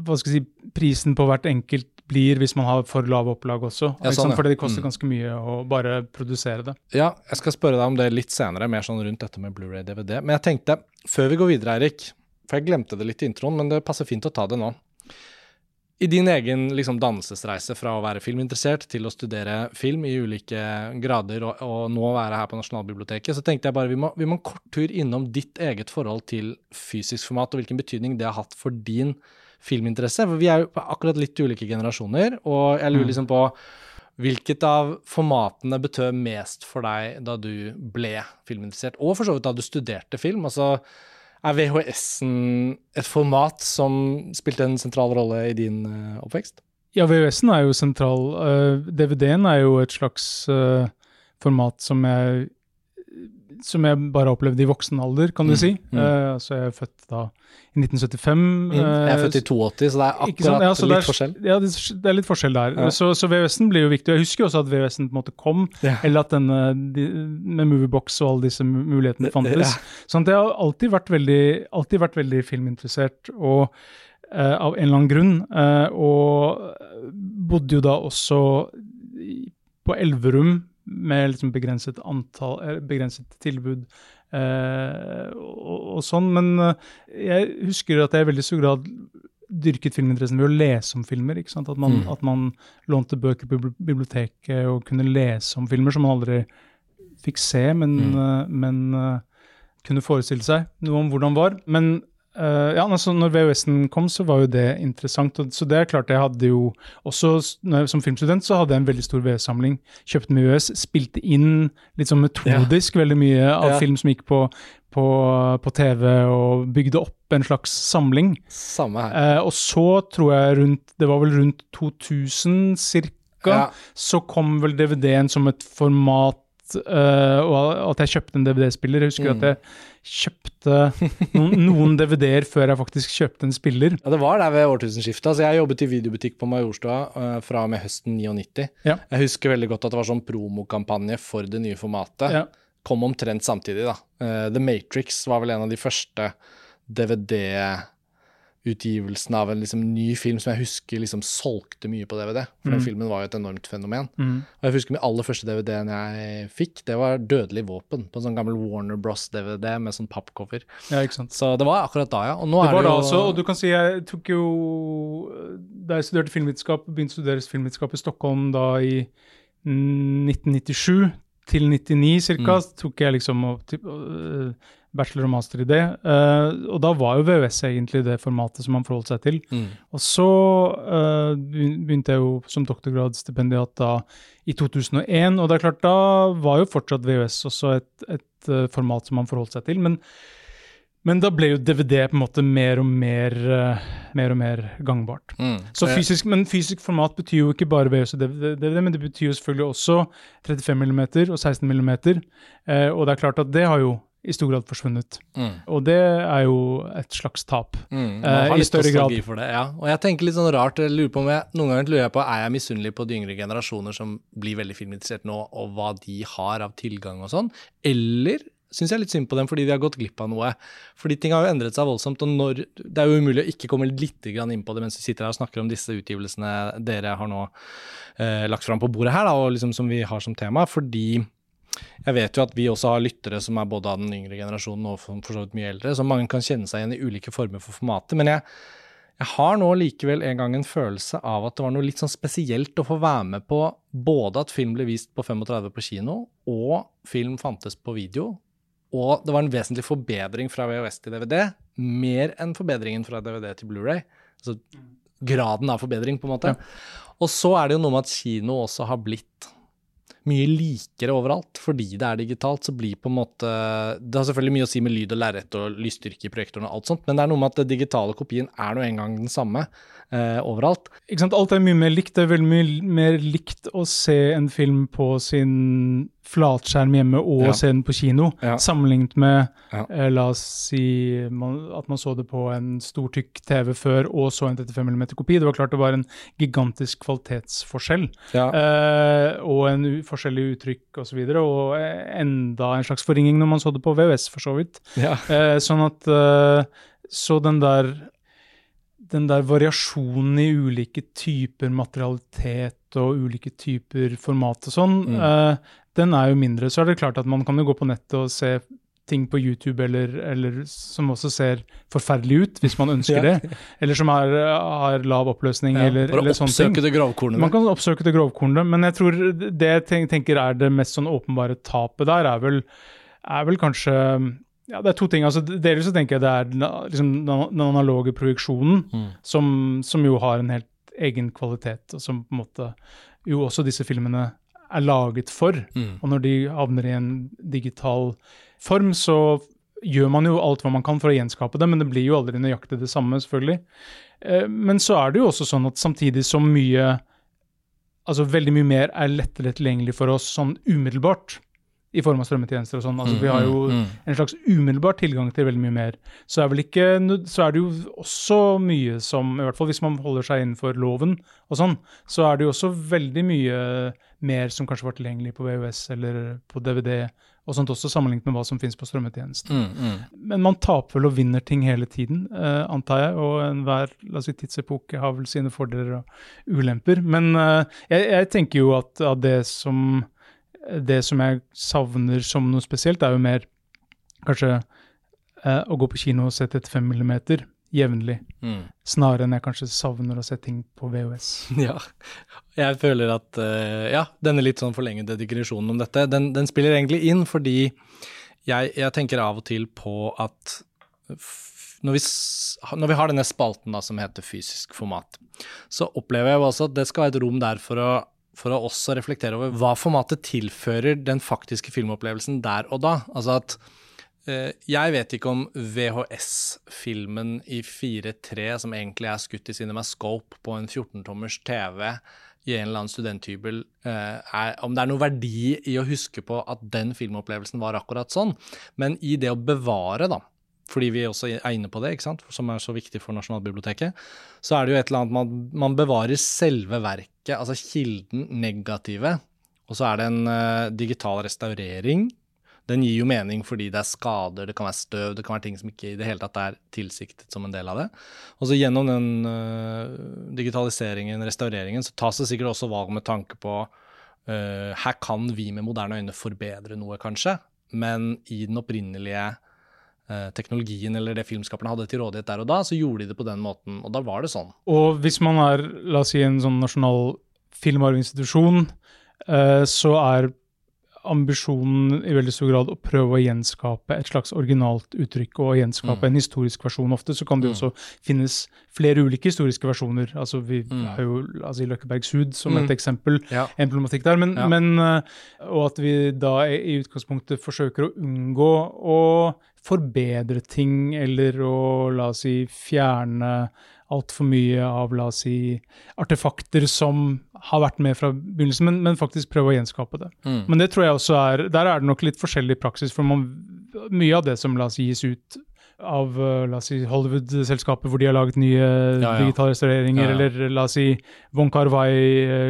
hva skal jeg si, prisen på hvert enkelt blir hvis man har for lav opplag også. Ja, sånn, ja. Fordi det koster Mm. ganske mye å bare produsere det. Ja, jeg skal spørre deg om det litt senere, mer sånn rundt dette med Blu-ray DVD. Men jeg tenkte, før vi går videre, Eirik, for jeg glemte det litt i introen, men det passer fint å ta det nå. I din egen liksom, dannelsesreise fra å være filminteressert til å studere film i ulike grader, og, og nå være her på Nasjonalbiblioteket, så tenkte jeg bare vi må, vi må en kort tur innom ditt eget forhold til fysisk format, og hvilken betydning det har hatt for din filminteresse. For vi er jo på akkurat litt ulike generasjoner, og jeg lurer liksom på Hvilket av formatene betød mest for deg da du ble filminteressert, og for så vidt da du studerte film? Altså, er VHS-en et format som spilte en sentral rolle i din uh, oppvekst? Ja, VHS-en er jo sentral. Uh, DVD-en er jo et slags uh, format som jeg som jeg bare har opplevd i voksen alder, kan du Mm, si. mm. Uh, så jeg er født da i 1975. Mm. Jeg er eh, født i 82, så det er akkurat Ja, litt er- forskjell. Ja, det, er litt forskjell der. Ja. Så, så VVS-en blir jo viktig. Jeg husker også at VVS-en på en måte kom, Ja. eller at denne de, med Moviebox og alle disse mulighetene fantes. Sånn at jeg har alltid vært veldig, alltid vært veldig filminteressert, og uh, av en eller annen grunn. uh, og bodde jo da også på Elverum med liksom begrenset antall, begrenset tilbud. eh, og, og sånn, Men eh, jeg husker at jeg i veldig stor grad dyrket filminteressen ved å lese om filmer. ikke sant? At man, Mm. at man lånte bøker på biblioteket og kunne lese om filmer som man aldri fikk se, men, Mm. eh, men eh, kunne forestille seg noe om hvordan var. Men eh, ja, altså når VHS-en kom, så var jo det interessant. Og, så det er klart, jeg hadde jo også jeg, som filmstudent så hadde jeg en veldig stor VHS-samling. Kjøpte med VHS, spilte inn litt sånn metodisk veldig mye av Ja. film som gikk på, på, på TV, og bygde opp en slags samling. Samme her. Uh, og så tror jeg rundt Det var vel rundt 2000 cirka, Ja. så kom vel DVD-en som et format eh, og at jeg kjøpte en DVD-spiller. Jeg husker Mm. at jeg kjøpte noen, noen DVD-er før jeg faktisk kjøpte en spiller. Ja, det var der ved årtusenskiftet. Altså, jeg jobbet i videobutikk på Majorstua uh, fra og med høsten 99. Ja. Jeg husker veldig godt at det var sånn promokampanje for det nye formatet. Ja. Kom omtrent samtidig, da. Uh, The Matrix var vel en av de første DVD-utgivelsene av en liksom, ny film som jeg husker liksom solgte mye på DVD. For den Mm. filmen var jo et enormt fenomen. Mm. Og jeg husker min aller første DVD-en jeg fikk, det var Dødelig våpen. På en sånn gammel Warner Bros-DVD med sånn pappcover. Ja, ikke sant. Så det var akkurat da, ja. Og nå Det er var det da også, og du kan si jeg tok jo Da jeg studerte filmvitenskap, begynte å studere filmvitenskap i Stockholm da i 1997 til 99 ca., Mm. tok jeg liksom og typ, øh, bachelor og master i det. Uh, og da var jo VØS egentlig det formatet som man forholdt seg til. Mm. Og så uh, begynte jeg jo som doktorgradsstipendiat da i 2001, og det er klart da var jo fortsatt VØS også et, et uh, format som man forholdt seg til. men men da ble jo DVD på en måte mer og mer, uh, mer, og mer gangbart. Mm. Så fysisk, men fysisk format betyr jo ikke bare VHS og DVD, men det betyr jo selvfølgelig også 35 mm og 16 mm. Uh, og det er klart at det har jo i stor grad forsvunnet. Mm. Og det er jo et slags tap. Mm. Uh, I større grad. For det, ja. Og jeg tenker litt sånn rart, jeg lurer på om jeg, noen ganger lurer jeg på er jeg misunnelig på de yngre generasjoner som blir veldig filminteressert nå, og hva de har av tilgang og sånn, eller syns jeg er litt synd på dem fordi de har gått glipp av noe. Fordi ting har jo endret seg voldsomt, og når, det er jo umulig å ikke komme litt inn på det mens vi sitter her og snakker om disse utgivelsene dere har nå eh, lagt fram på bordet her, da, og liksom som vi har som tema. Fordi jeg vet jo at vi også har lyttere som er både av den yngre generasjonen og for så vidt mye eldre, så mange kan kjenne seg igjen i ulike former for formatet. Men jeg, jeg har nå likevel en gang en følelse av at det var noe litt sånn spesielt å få være med på både at film ble vist på 35 på kino, og film fantes på video, og det var en vesentlig forbedring fra VHS til DVD. Mer enn forbedringen fra DVD til Blu-ray. Altså graden av forbedring, på en måte. Ja. Og så er det jo noe med at kino også har blitt mye likere overalt. Fordi det er digitalt, så blir på en måte Det har selvfølgelig mye å si med lyd og lerret og lysstyrke i projektoren og alt sånt, men det er noe med at den digitale kopien er nå engang den samme eh, overalt. Ikke sant? Alt er mye mer likt. Det er veldig mye mer likt å se en film på sin flatskjerm hjemme og ja. se den på kino, ja. sammenlignet med ja. eh, la oss si man, at man så det på en stor, tykk TV før og så en 35 mm-kopi. Det var klart det var en gigantisk kvalitetsforskjell eh, og en forskjell i uttrykk osv. Og, så videre, og enda en slags forringing når man så det på VHS, for så vidt. Eh, sånn at eh, Så den der den der variasjonen i ulike typer materialitet og ulike typer format og sånn, mm. uh, den er jo mindre. Så er det klart at man kan jo gå på nettet og se ting på YouTube eller, eller som også ser forferdelig ut, hvis man ønsker ja. det. Eller som er, har lav oppløsning, ja, eller, eller sånne ting. det grovkornet. Man kan oppsøke det grovkornet, men jeg tror det jeg tenker er det mest sånn åpenbare tapet der, er vel, er vel kanskje ja, det er to ting. altså Delvis så tenker jeg det er liksom, den analoge projeksjonen, mm. som, som, jo har en helt egen kvalitet, og som på en måte jo også disse filmene er laget for. Mm. Og når de havner i en digital form, så gjør man jo alt hva man kan for å gjenskape det, men det blir jo aldri nøyaktig det samme, selvfølgelig. Eh, men så er det jo også sånn at samtidig som mye Altså veldig mye mer er lettere tilgjengelig for oss sånn umiddelbart, i form av strømmetjenester og sånn. Altså, vi har jo mm, mm, mm. en slags umiddelbar tilgang til veldig mye mer. Så er, ikke, så er, det jo også mye som, i hvert fall hvis man holder seg innenfor loven og sånn, så er det jo også veldig mye mer som kanskje var tilgjengelig på VHS eller på DVD og sånt også, sammenlignet med hva som finnes på strømmetjenesten. Mm, mm. Men man taper vel og vinner ting hele tiden, eh, antar jeg, og enhver la oss si, tidsepoke har vel sine fordeler og ulemper. Men eh, jeg, jeg, tenker jo at av det som det som jeg savner som noe spesielt, er jo mer kanskje eh, å gå på kino og se til et 5 millimeter jevnlig, mm. snarere enn jeg kanskje savner å se ting på VHS. Ja, jeg føler at uh, ja, denne litt sånn forlengede digresjonen om dette, den, den spiller egentlig inn fordi jeg, jeg, tenker av og til på at når vi, når vi har denne spalten da, som heter fysisk format, så opplever jeg jo også at det skal være et rom der for å for å også reflektere over hva formatet tilfører den faktiske filmopplevelsen der og da. Altså at eh, jeg vet ikke om VHS-filmen i 4.3, som egentlig er skutt i CinemaScope på en 14-tommers TV i en eller annen studenthybel, eh, er, om det er noe verdi i å huske på at den filmopplevelsen var akkurat sånn. Men i det å bevare, da, fordi vi også er inne på det, ikke sant? som er så viktig for Nasjonalbiblioteket, så er det jo et eller annet man, man bevarer selve verket, altså kilden, negative, og så er det en uh, digital restaurering. Den gir jo mening fordi det er skader, det kan være støv, det kan være ting som ikke i det hele tatt er tilsiktet som en del av det. Og så gjennom den uh, digitaliseringen, restaureringen, så tas det sikkert også valg med tanke på uh, her kan vi med moderne øyne forbedre noe, kanskje, men i den opprinnelige teknologien eller det filmskaperne hadde til rådighet der og da, så gjorde de det på den måten. Og da var det sånn. Og hvis man er, la oss si, en sånn nasjonal filmarvinstitusjon, eh, så er ambisjonen i veldig stor grad å prøve å gjenskape et slags originalt uttrykk og gjenskape Mm. en historisk versjon. Ofte så kan det Mm. også finnes flere ulike historiske versjoner. Altså Vi Mm. har jo altså, i Løkkebergs hud som Mm. et eksempel, Ja. en problematikk der. Men, Ja. men, eh, og at vi da i i utgangspunktet forsøker å unngå å forbedre ting, eller å la oss si fjerne altfor mye av la oss si artefakter som har vært med fra begynnelsen, men, men faktisk prøve å gjenskape det. Mm. Men det tror jeg også er Der er det nok litt forskjellig praksis, for man, mye av det som la oss si gis ut av uh, la oss si Hollywood-selskapet hvor de har laget nye ja. digitale restaureringer, Ja, ja. eller la oss si Von Carvai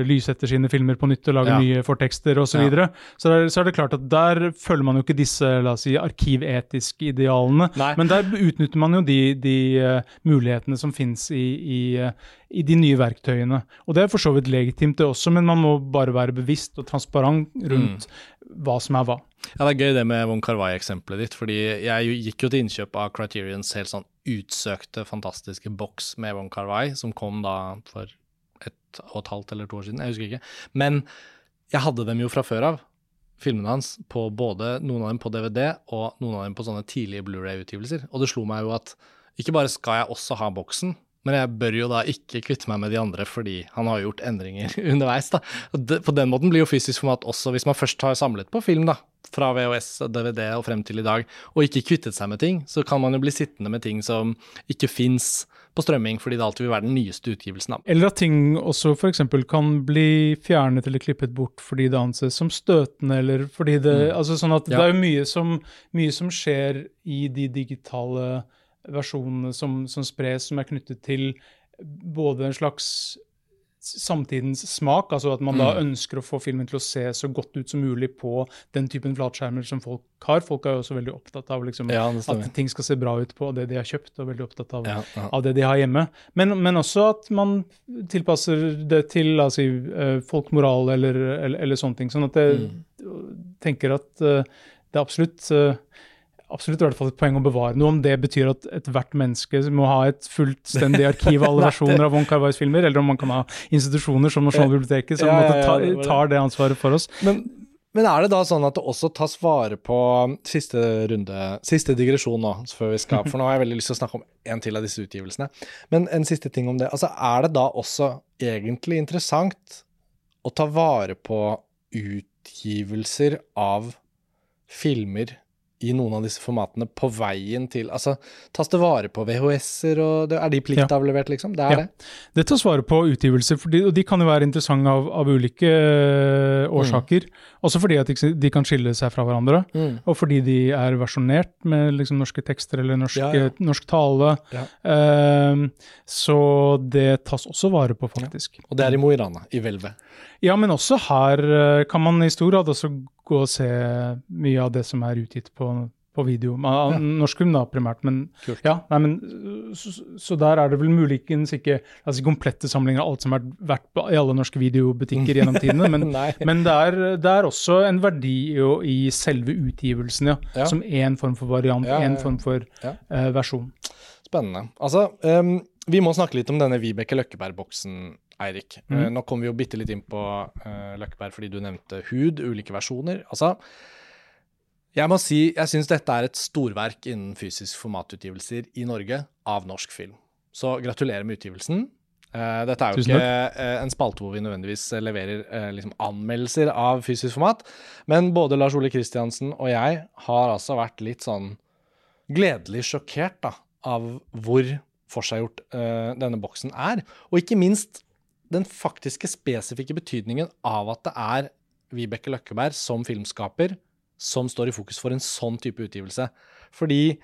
lyssetter lysetter sine filmer på nytt og lager Ja. nye fortekster osv. Så, Ja. videre. så, så er det klart at der følger man jo ikke disse la oss si, arkivetiske idealene. Nei. Men der utnytter man jo de, de uh, mulighetene som finnes i, i, uh, i de nye verktøyene. Og det er for så vidt legitimt, det også, men man må bare være bevisst og transparent rundt hva som er hva. Ja, Det er gøy det med Von Carvai-eksempelet ditt, fordi jeg gikk jo til innkjøp av Criterions helt sånn utsøkte, fantastiske boks med Von Carvai, som kom da for et og et halvt eller to år siden, jeg husker ikke. Men jeg hadde dem jo fra før av, filmene hans, på både noen av dem på DVD og noen av dem på sånne tidlige Blu-ray-utgivelser. Og det slo meg jo at ikke bare skal jeg også ha boksen, men jeg bør jo da ikke kvitte meg med de andre fordi han har gjort endringer underveis. da. På den måten blir jo fysisk format også, hvis man først har samlet på film, da, fra VHS DVD og frem til i dag, og ikke kvittet seg med ting, så kan man jo bli sittende med ting som ikke fins på strømming, fordi det alltid vil være den nyeste utgivelsen. av. Eller at ting også f.eks. kan bli fjernet eller klippet bort fordi det anses som støtende, eller fordi det Mm. altså sånn at Ja. Det er jo mye som, mye som skjer i de digitale versjonene som, som spres, som er knyttet til både en slags samtidens smak, altså at man da Mm. ønsker å få filmen til å se så godt ut som mulig på den typen flatskjermer som folk har. Folk er jo også veldig opptatt av liksom, Ja, at ting skal se bra ut på det de har kjøpt, og veldig opptatt av Ja, ja. av det de har hjemme. Men, men også at man tilpasser det til la oss si, eh, folkemoral eller, eller, eller sånne ting. Sånn at jeg tenker at uh, det er absolutt eh, Absolutt i hvert fall et poeng å bevare noe. Om det betyr at ethvert menneske må ha et fullstendig arkiv av alle versjoner av Wong Kar-Wais filmer, eller om man kan ha institusjoner som Nasjonalbiblioteket som Ja, ja, ja, ta, det var det. tar det ansvaret for oss. Men, men er det da sånn at det også tas vare på siste runde, siste digresjon nå, før vi skal, for nå har jeg veldig lyst til å snakke om en til av disse utgivelsene. Men en siste ting om det. Altså, er det da også egentlig interessant å ta vare på utgivelser av filmer i noen av disse formatene på veien til Altså, tas det vare på VHS-er, og er de pliktavlevert, liksom? Det er Ja. det? Det tas vare på utgivelser, fordi, og de kan jo være interessante av, av ulike eh, årsaker. Også fordi at de- de kan skille seg fra hverandre, Mm. og fordi de er versjonert med liksom, norske tekster eller norsk, Ja, ja. norsk tale. Eh, så det tas også vare på, faktisk. Og det er i Mo i Rana, i hvelvet. Ja, men også her eh, kan man i stor grad også gå og se mye av det som er utgitt på, på video. Man, Ja. Norsk film da, primært, men ja, nei, men så, så der er det vel muligens ikke altså komplette samlinger av alt som har vært på, i alle norske videobutikker gjennom tidene, men, men det, er, det er også en verdi jo, i selve utgivelsen, ja, Ja. som én form for variant, én form for eh, versjon. Spennende. Altså, um, vi må snakke litt om denne Vibeke Løkkeberg-boksen, Eirik. mm. Eh, nå kom vi jo bitte litt inn på uh, Løkkeberg fordi du nevnte hud, ulike versjoner. Altså, jeg må si jeg syns dette er et storverk innen fysisk formatutgivelser i Norge av norsk film. Så gratulerer med utgivelsen. Uh, dette er jo Tusen ikke uh, en spalte hvor vi nødvendigvis leverer uh, liksom anmeldelser av fysisk format, men både Lars Ole Kristiansen og jeg har altså vært litt sånn gledelig sjokkert da, av hvor forseggjort denne boksen er. Og ikke minst den faktiske spesifikke betydningen av at det er Vibeke Løkkeberg som filmskaper som står i fokus for en sånn type utgivelse. Fordi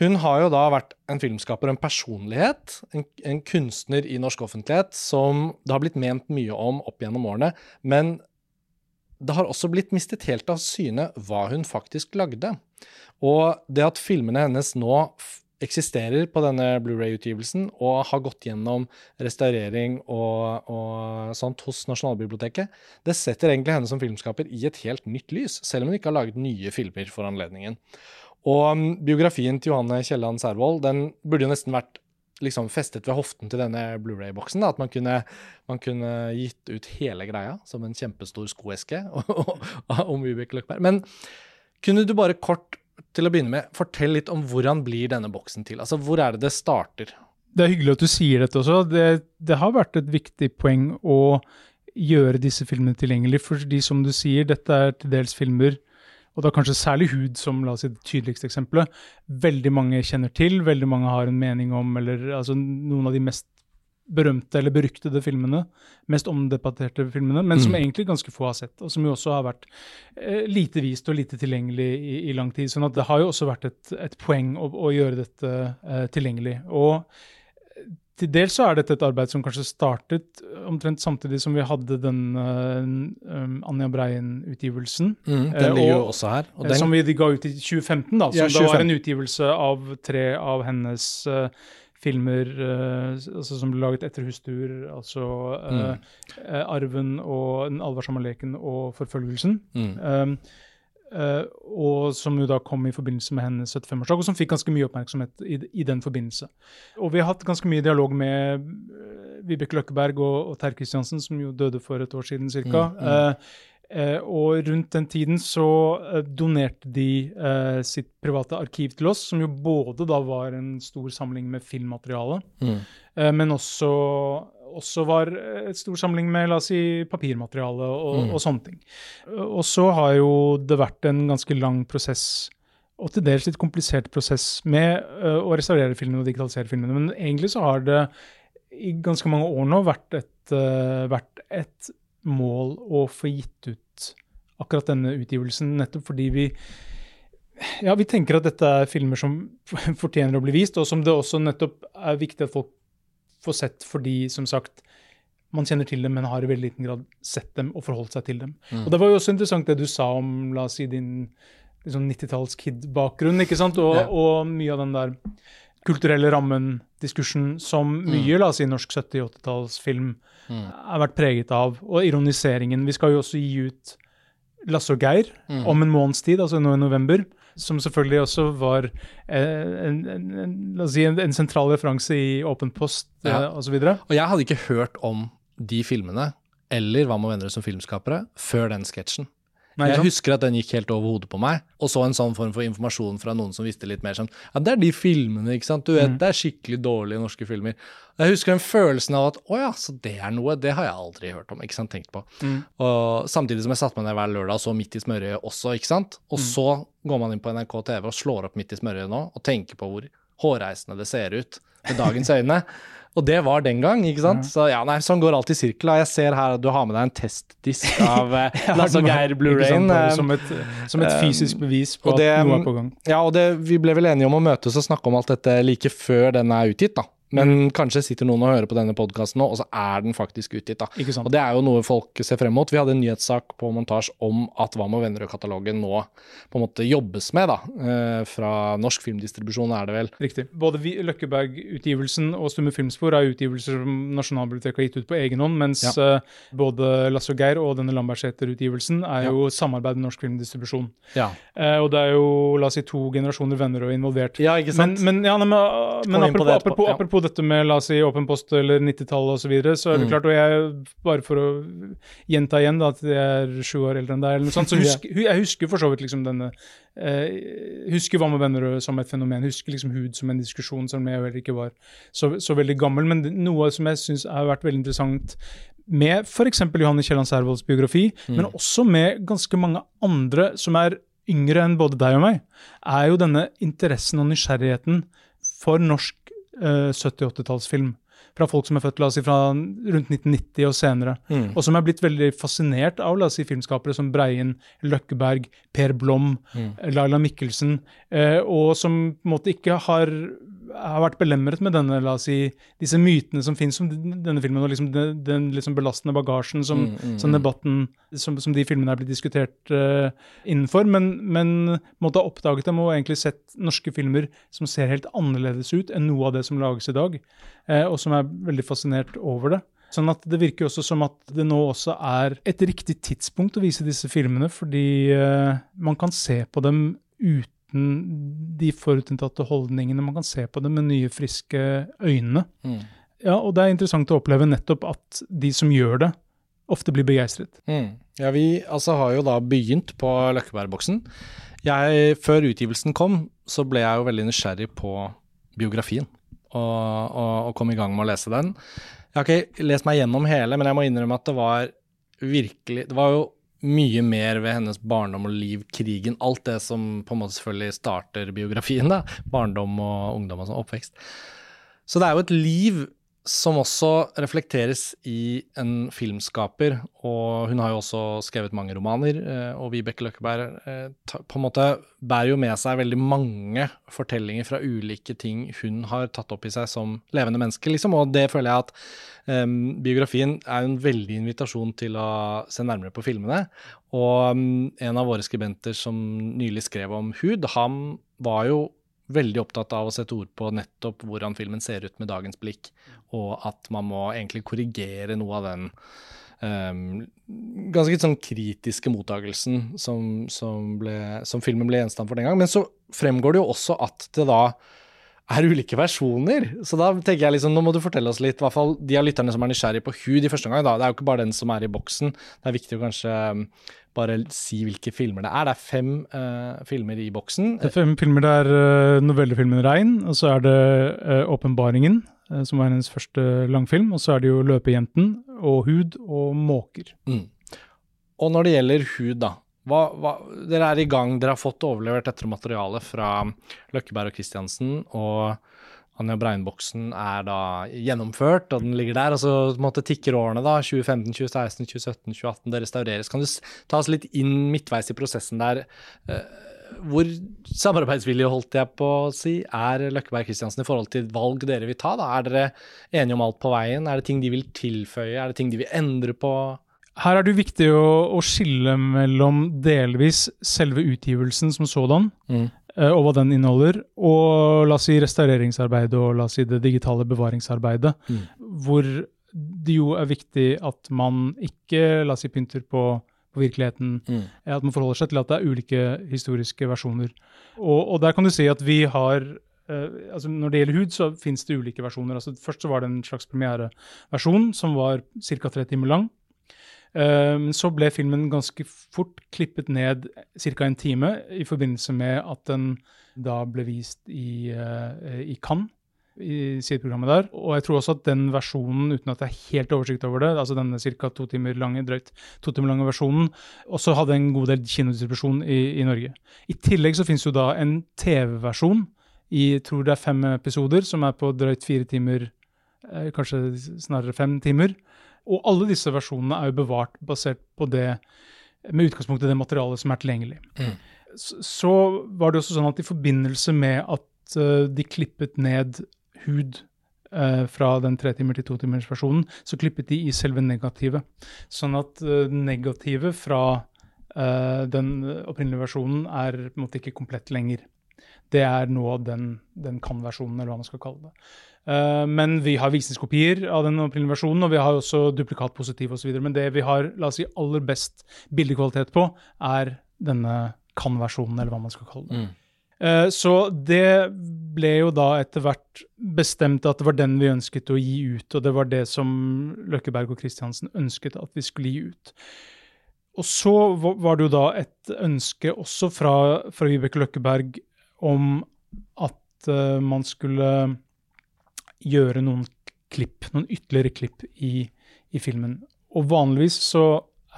hun har jo da vært en filmskaper og en personlighet, en, en kunstner i norsk offentlighet, som det har blitt ment mye om opp gjennom årene. Men det har også blitt mistet helt av syne hva hun faktisk lagde. Og det at filmene hennes nå eksisterer på denne Blu-ray-utgivelsen og har gått gjennom restaurering og, og sånt hos Nasjonalbiblioteket, det setter egentlig henne som filmskaper i et helt nytt lys, selv om hun ikke har laget nye filmer for anledningen. Og um, biografien til Johanne Kielland Servold den burde jo nesten vært liksom festet ved hoften til denne Blu-ray-boksen. At man kunne, man kunne gitt ut hele greia som en kjempestor skoeske om Vibeke Løkberg. Men kunne du bare kort til å begynne med fortell litt om hvordan blir denne boksen til? Altså, Hvor er det det starter? Det er hyggelig at du sier dette også. Det, det har vært et viktig poeng å gjøre disse filmene tilgjengelig, fordi som du sier, dette er til dels filmer og da kanskje særlig hud som la oss si, det tydeligste eksempelet, veldig mange kjenner til, veldig mange har en mening om, eller altså noen av de mest berømte eller beryktede filmene, mest omdebatterte filmene, men som mm. egentlig ganske få har sett, og som jo også har vært eh, lite vist og lite tilgjengelig i, i, lang tid. sånn at det har jo også vært et, et poeng å, å, gjøre dette eh, tilgjengelig. Og til dels så er dette et arbeid som kanskje startet omtrent samtidig som vi hadde den uh, Anja Breien-utgivelsen. Mm, den eh, ligger jo også her. Den, som vi ga ut i 2015, da. Som ja, 2015. da var en utgivelse av tre av hennes uh, filmer uh, altså som ble laget etter Hustur, Altså mm. 'Arven' og 'Den alvorsomme leken' og 'Forfølgelsen'. Mm. Um, Uh, og som jo da kom i forbindelse med hennes 75-årsdag, og som fikk ganske mye oppmerksomhet i, i, den forbindelse. Og vi har hatt ganske mye dialog med uh, Vibeke Løkkeberg og, og Terje Kristiansen, som jo døde for et år siden ca. Mm, mm. uh, og rundt den tiden så donerte de sitt private arkiv til oss, som jo både da var en stor samling med filmmateriale, mm. men også også var et stor samling med la oss si, papirmateriale og, mm. og, sånne ting. Og så har jo det vært en ganske lang prosess, og til dels litt komplisert prosess, med å restaurere filmene og digitalisere filmene. Men egentlig så har det i ganske mange år nå vært et, vært et mål å få gitt ut akkurat denne utgivelsen, nettopp fordi vi ja, vi tenker at dette er filmer som fortjener å bli vist, og som det også nettopp er viktig at folk får sett fordi, som sagt, man kjenner til dem, men har i veldig liten grad sett dem og forholdt seg til dem. Mm. Og Det var jo også interessant det du sa om la oss si, din liksom 90-talls-kid-bakgrunn, ikke sant? Og, ja. og, mye av den der kulturelle rammen-diskursen som mm. mye la oss si, norsk 70-80-tallsfilm mm. har vært preget av. Og ironiseringen. Vi skal jo også gi ut Lasse og Geir mm. om en måneds tid, altså nå i november som selvfølgelig også var eh, en, en, en, si en sentral referanse i Åpen post ja. Eh, osv. Og, og jeg hadde ikke hørt om de filmene, eller Hva med venner som filmskapere, før den sketsjen. Nei, jeg husker at den gikk helt over hodet på meg, og så en sånn form for informasjon fra noen som visste litt mer sånn Ja, det er de filmene, ikke sant. Du vet, mm. det er skikkelig dårlige norske filmer. Jeg husker den følelsen av at å ja, så det er noe, det har jeg aldri hørt om, ikke sant, tenkt på. Mm. Og samtidig som jeg satte meg ned hver lørdag og så Midt i smørøyet også, ikke sant. Og mm. så går man inn på NRK TV og slår opp Midt i smørøyet nå, og tenker på hvor hårreisende det ser ut med dagens øyne. Og det var den gang, ikke sant? Så ja, nei, sånn går alt i sirkel. Jeg ser her at du har med deg en testdisk av ja, Lasse og Geir Blu-rayen. Som, som, et fysisk bevis på det, at noe er på gang. Ja, og det, vi ble vel enige om å møtes og snakke om alt dette like før den er utgitt, da. Men mm. kanskje sitter noen og hører på denne podkasten nå, og så er den faktisk utgitt. da. Og det er jo noe folk ser frem mot. Vi hadde en nyhetssak på montasje om at Hva med Vennerød-katalogen nå på en måte jobbes med, da. Eh, fra Norsk Filmdistribusjon er det vel. Riktig. Både Løkkeberg-utgivelsen og Stumme filmspor er utgivelser som Nasjonalbiblioteket har gitt ut på egen hånd, mens ja. uh, både Lasse og Geir og denne Lambertseter-utgivelsen er ja. jo samarbeid med Norsk Filmdistribusjon. Ja. Eh, og det er jo la oss si to generasjoner venner og involvert. Ja, ikke sant? Men, men, ja, men, men apropos, apropos, apropos dette med la oss si åpen post eller 90-tallet osv., så, videre, så er det mm. klart, og jeg, bare for å gjenta igjen da, at jeg er sju år eldre enn deg, eller noe sånt, så husk, jeg husker for så vidt liksom denne eh, Husker Hva med venner som et fenomen, husker liksom hud som en diskusjon, selv om jeg vel ikke var så, så veldig gammel. Men noe som jeg syns har vært veldig interessant med f.eks. Johanne Kielland Servolds biografi, mm. men også med ganske mange andre som er yngre enn både deg og meg, er jo denne interessen og nysgjerrigheten for norsk 70-80-tallsfilm. Eh, fra folk som er født la oss si, fra rundt 1990 og senere. Mm. Og som er blitt veldig fascinert av la oss si, filmskapere som Breien, Løkkeberg, Per Blom, mm. Laila Mikkelsen, eh, og som på en måte ikke har har vært belemret med denne, la oss si, disse mytene som finnes om denne filmen, og liksom den, den liksom belastende bagasjen som, mm, mm, som mm. debatten som, som, de filmene er blitt diskutert uh, innenfor. Men, men måtte ha oppdaget dem og egentlig sett norske filmer som ser helt annerledes ut enn noe av det som lages i dag, uh, og som er veldig fascinert over det. Sånn at Det virker også som at det nå også er et riktig tidspunkt å vise disse filmene, fordi uh, man kan se på dem uten uten de forutinntatte holdningene. Man kan se på det med nye, friske øyne. Mm. Ja, og det er interessant å oppleve nettopp at de som gjør det, ofte blir begeistret. Mm. Ja, vi altså, har jo da begynt på Løkkebergboksen. Jeg, før utgivelsen kom, så ble jeg jo veldig nysgjerrig på biografien, og, og, og kom i gang med å lese den. Jeg har ikke lest meg gjennom hele, men jeg må innrømme at det var virkelig Det var jo mye mer ved hennes barndom og liv, krigen, alt det som på en måte selvfølgelig starter biografien, da. Barndom og ungdom og sånn, oppvekst. Så det er jo et liv som også reflekteres i en filmskaper, og hun har jo også skrevet mange romaner, eh, og Vibeke Løkkeberg eh, på en måte bærer jo med seg veldig mange fortellinger fra ulike ting hun har tatt opp i seg som levende menneske, liksom, og det føler jeg at um, biografien er en veldig invitasjon til å se nærmere på filmene. Og um, en av våre skribenter som nylig skrev om Hud, han var jo veldig opptatt av å sette ord på nettopp hvordan filmen ser ut med dagens blikk, og at man må egentlig korrigere noe av den um, ganske sånn kritiske mottagelsen som, som, ble, som, filmen ble gjenstand for den gang. Men så fremgår det jo også at det da er ulike versjoner. Så da tenker jeg liksom, nå må du fortelle oss litt, i hvert fall de av lytterne som er nysgjerrig på Hud i første gang. da, Det er jo ikke bare den som er i boksen. Det er viktig å kanskje bare si hvilke filmer det er. Det er fem uh, filmer i boksen. Det er fem filmer. Det er uh, novellefilmen 'Rein', og så er det uh, 'Åpenbaringen', som var hennes første langfilm. Og så er det jo 'Løpejenten' og 'Hud' og 'Måker'. Mm. Og når det gjelder hud, da. Hva, hva, dere er i gang, dere har fått overlevert dette materialet fra Løkkeberg og Kristiansen. og Anja Brein-boksen er da gjennomført, og den ligger der. Og så måtte tikker årene, da. 2015, 2016, 2017, 2018. Det restaureres. Kan du ta oss litt inn midtveis i prosessen der? Hvor samarbeidsvillige, holdt jeg på å si, er Løkkeberg Kristiansen i forhold til valg dere vil ta? da? Er dere enige om alt på veien? Er det ting de vil tilføye? Er det ting de vil endre på? Her er det viktig å, å skille mellom delvis selve utgivelsen som sådan, mm. og hva den inneholder, og la oss si restaureringsarbeidet og la oss si det digitale bevaringsarbeidet, mm. hvor det jo er viktig at man ikke la oss si pynter på, på virkeligheten. Mm. At man forholder seg til at det er ulike historiske versjoner. Og, og der kan du si at vi har Uh, altså når det gjelder hud, så finnes det ulike versjoner. Altså først så var det en slags premiereversjon som var ca. tre timer lang. Men ehm, så ble filmen ganske fort klippet ned ca. en time i forbindelse med at den da ble vist i, uh, i Cannes, i sideprogrammet der. Og jeg tror også at den versjonen, uten at jeg har helt oversikt over det, altså denne ca. to timer lange, drøyt to timer lange versjonen, også hadde en god del kinodistribusjon i, i Norge. I tillegg så finnes jo da en TV-versjon i tror det er fem episoder, som er på drøyt fire timer, eh, kanskje snarere fem timer. Og alle disse versjonene er jo bevart basert på det, med utgangspunkt i det materialet som er tilgjengelig. Mm. Så, var det også sånn at i forbindelse med at uh, de klippet ned hud uh, fra den tre timer til to timers versjonen, så klippet de i selve negativet. Sånn at uh, negativet fra den opprinnelige versjonen er på en måte ikke komplett lenger. Det er nå den, den kan-versjonen, eller hva man skal kalle det. Uh, men vi har visningskopier av den opprinnelige versjonen, og vi har også duplikatpositiv osv. Men det vi har la oss si, aller best bildekvalitet på, er denne kan-versjonen, eller hva man skal kalle det. Mm. Uh, så det ble jo da etter hvert bestemt at det var den vi ønsket å gi ut, og det var det som Løkkeberg og Kristiansen ønsket at vi skulle gi ut. Og så var det jo da et ønske også fra, fra Vibeke Løkkeberg om at uh, man skulle gjøre noen klipp, noen ytterligere klipp i, i filmen. Og vanligvis så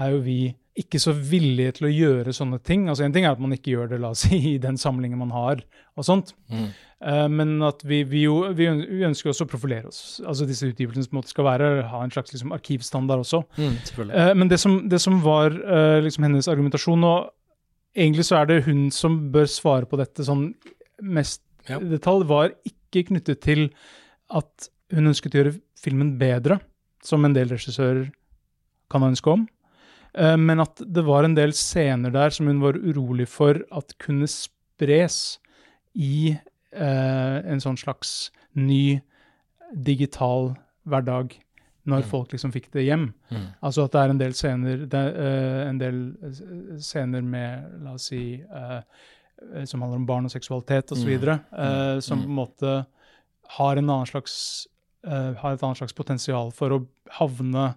er jo vi ikke så villige til å gjøre sånne ting. Altså En ting er at man ikke gjør det la oss si, i den samlingen man har, og sånt. Mm. Uh, men at vi, vi, jo, vi, ønsker også å profilere oss. Altså Disse utgivelsene på en måte skal være, ha en slags liksom, arkivstandard også. Mm, uh, men det som, det som var uh, liksom hennes argumentasjon og Egentlig så er det hun som bør svare på dette sånn mest ja. detalj, var ikke knyttet til at hun ønsket å gjøre filmen bedre, som en del regissører kan ha ønske om. Eh, men at det var en del scener der som hun var urolig for at kunne spres i eh, en sånn slags ny digital hverdag når mm. folk liksom fikk det hjem. Mm. Altså at det er en del scener, det, uh, en del scener med, la oss si, uh, eh, som handler om barn og seksualitet osv., mm. uh, som på en måte har, slags, uh, har et annet slags potensial for å havne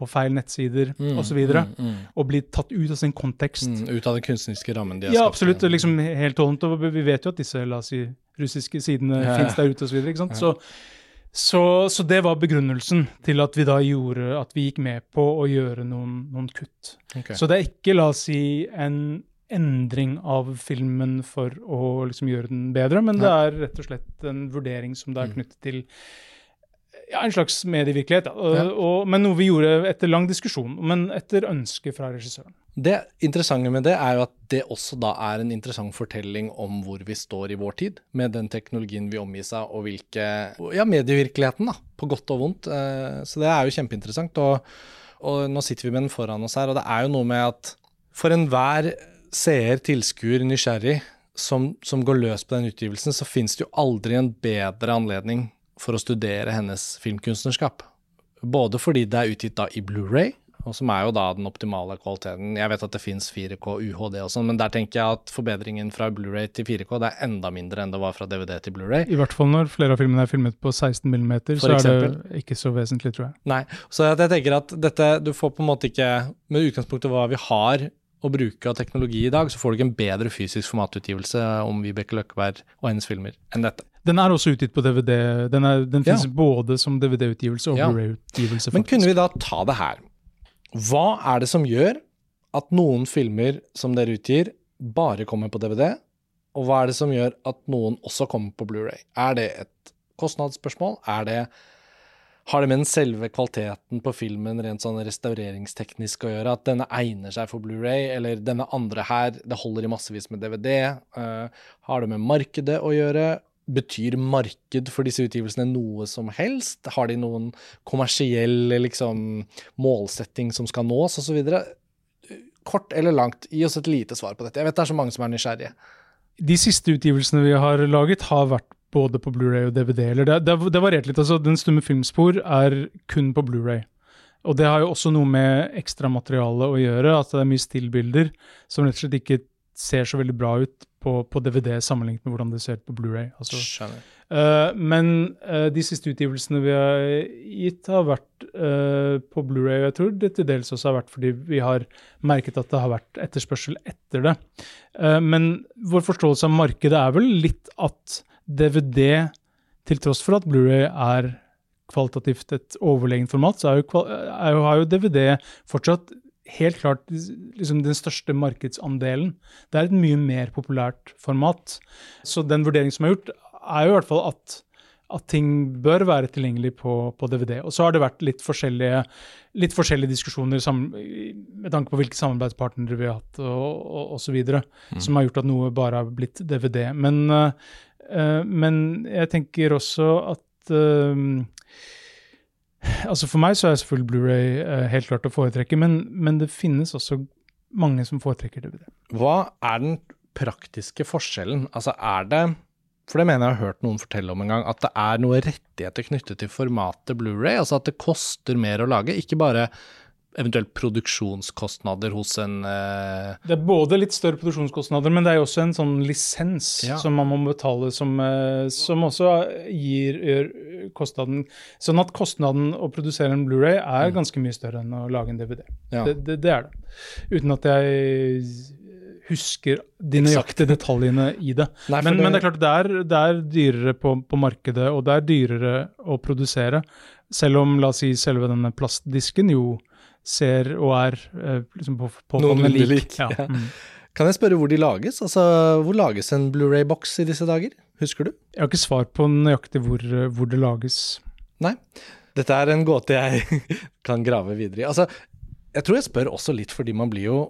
på feil nettsider mm, osv. Og, så mm, mm. og bli tatt ut av sin kontekst. Mm, ut av den kunstneriske rammen de har ja, skapt. Absolutt. liksom Helt holdent. Og vi vet jo at disse la oss si, russiske sidene ja, fins der ute osv. Ja. Så, så, så, det var begrunnelsen til at vi da gjorde at vi gikk med på å gjøre noen, noen kutt. Okay. Så det er ikke, la oss si, en endring av filmen for å liksom gjøre den bedre, men det er rett og slett en vurdering som det er mm. knyttet til ja, en slags medievirkelighet. Og, ja. og, men noe vi gjorde etter lang diskusjon, men etter ønske fra regissøren. Det interessante med det er jo at det også da er en interessant fortelling om hvor vi står i vår tid, med den teknologien vi omgis av, og hvilke Ja, medievirkeligheten, da, på godt og vondt. Eh, så det er jo kjempeinteressant. Og, og nå sitter vi med den foran oss her, og det er jo noe med at for enhver seer, tilskuer, nysgjerrig som, som går løs på den utgivelsen, så finnes det jo aldri en bedre anledning for å studere hennes filmkunstnerskap. Både fordi det er utgitt da i Blu-ray, og som er jo da den optimale kvaliteten. Jeg vet at det fins 4K UHD og sånn, men der tenker jeg at forbedringen fra Blu-ray til 4K det er enda mindre enn det var fra DVD til Blu-ray. I hvert fall når flere av filmene er filmet på 16 mm, så er det ikke så vesentlig, tror jeg. Nei, så jeg tenker at dette Du får på en måte ikke Med utgangspunkt i hva vi har å bruke av teknologi i dag, så får du ikke en bedre fysisk formatutgivelse om Vibeke Løkkeberg og hennes filmer enn dette. Den er også utgitt på DVD. Den, er, den finnes ja. både som DVD-utgivelse og ja. Blu-ray-utgivelse. Men kunne vi da ta det her? Hva er det som gjør at noen filmer som dere utgir, bare kommer på DVD? Og hva er det som gjør at noen også kommer på Blu-ray? Er det et kostnadsspørsmål? Er det har det med den selve kvaliteten på filmen rent sånn restaureringsteknisk å gjøre? At denne egner seg for Blu-ray, eller denne andre her, det holder i massevis med DVD? Uh, eh, har det med markedet å gjøre? Betyr marked for disse utgivelsene noe som helst? Har de noen kommersiell liksom, målsetting som skal nås, osv.? Kort eller langt, gi oss et lite svar på dette. Jeg vet det er så mange som er nysgjerrige. De siste utgivelsene vi har laget, har vært både på Blu-ray og DVD. Eller det, det, det varierte litt. altså Den stumme filmspor er kun på Blu-ray. Og det har jo også noe med ekstramaterialet å gjøre. At det er mye stillbilder som rett og slett ikke ser så veldig bra ut på, på DVD sammenlignet med hvordan det ser ut på Blu-ray. Altså, uh, men uh, de siste utgivelsene vi har gitt, har vært uh, på Blu-ray. Og jeg tror det til dels også har vært fordi vi har merket at det har vært etterspørsel etter det. men vår forståelse av markedet er vel litt at DVD, til tross for at Blu-ray er kvalitativt et overlegent format, så er jo, er jo, har jo DVD fortsatt helt klart liksom den største markedsandelen. Det er et mye mer populært format. Så den vurderingen som er gjort, er jo i hvert fall at, at ting bør være tilgjengelig på, på, DVD. Og så har det vært litt forskjellige, litt forskjellige diskusjoner med tanke på hvilke samarbeidspartnere vi har hatt og osv., mm. som har gjort at noe bare har blitt DVD. Men uh, men jeg tenker også at uh, Altså For meg så er selvfølgelig Blu-ray uh, helt klart å foretrekke, men, men, det finnes også mange som foretrekker DVD. Hva er den praktiske forskjellen? Altså er det for det mener jeg har hørt noen fortelle om en gang, at det er noen rettigheter knyttet til formatet Blu-ray. Altså at det koster mer å lage. Ikke bare eventuelt produksjonskostnader hos en uh... Det er både litt større produksjonskostnader, men det er jo også en sånn lisens ja. som man må betale, som, uh, som også gir kostnaden Sånn at kostnaden å produsere en Blu-ray er mm. ganske mye større enn å lage en DVD. Ja. Det, det, det, er det. Uten at jeg husker de nøyaktige detaljene i det. Nei, men, det... men, det er klart det er, det er dyrere på, på, markedet, og det er dyrere å produsere. Selv om la oss si, selve denne plastdisken jo ser og er eh, liksom på, på Noenlunde lik. Ja. Ja. Mm. Kan jeg spørre hvor de lages? Altså, Hvor lages en Blu-ray-boks i disse dager? Husker du? Jeg har ikke svar på nøyaktig hvor, hvor det lages. Nei. Dette er en gåte jeg kan grave videre i. Altså, jeg tror jeg spør også litt fordi man blir jo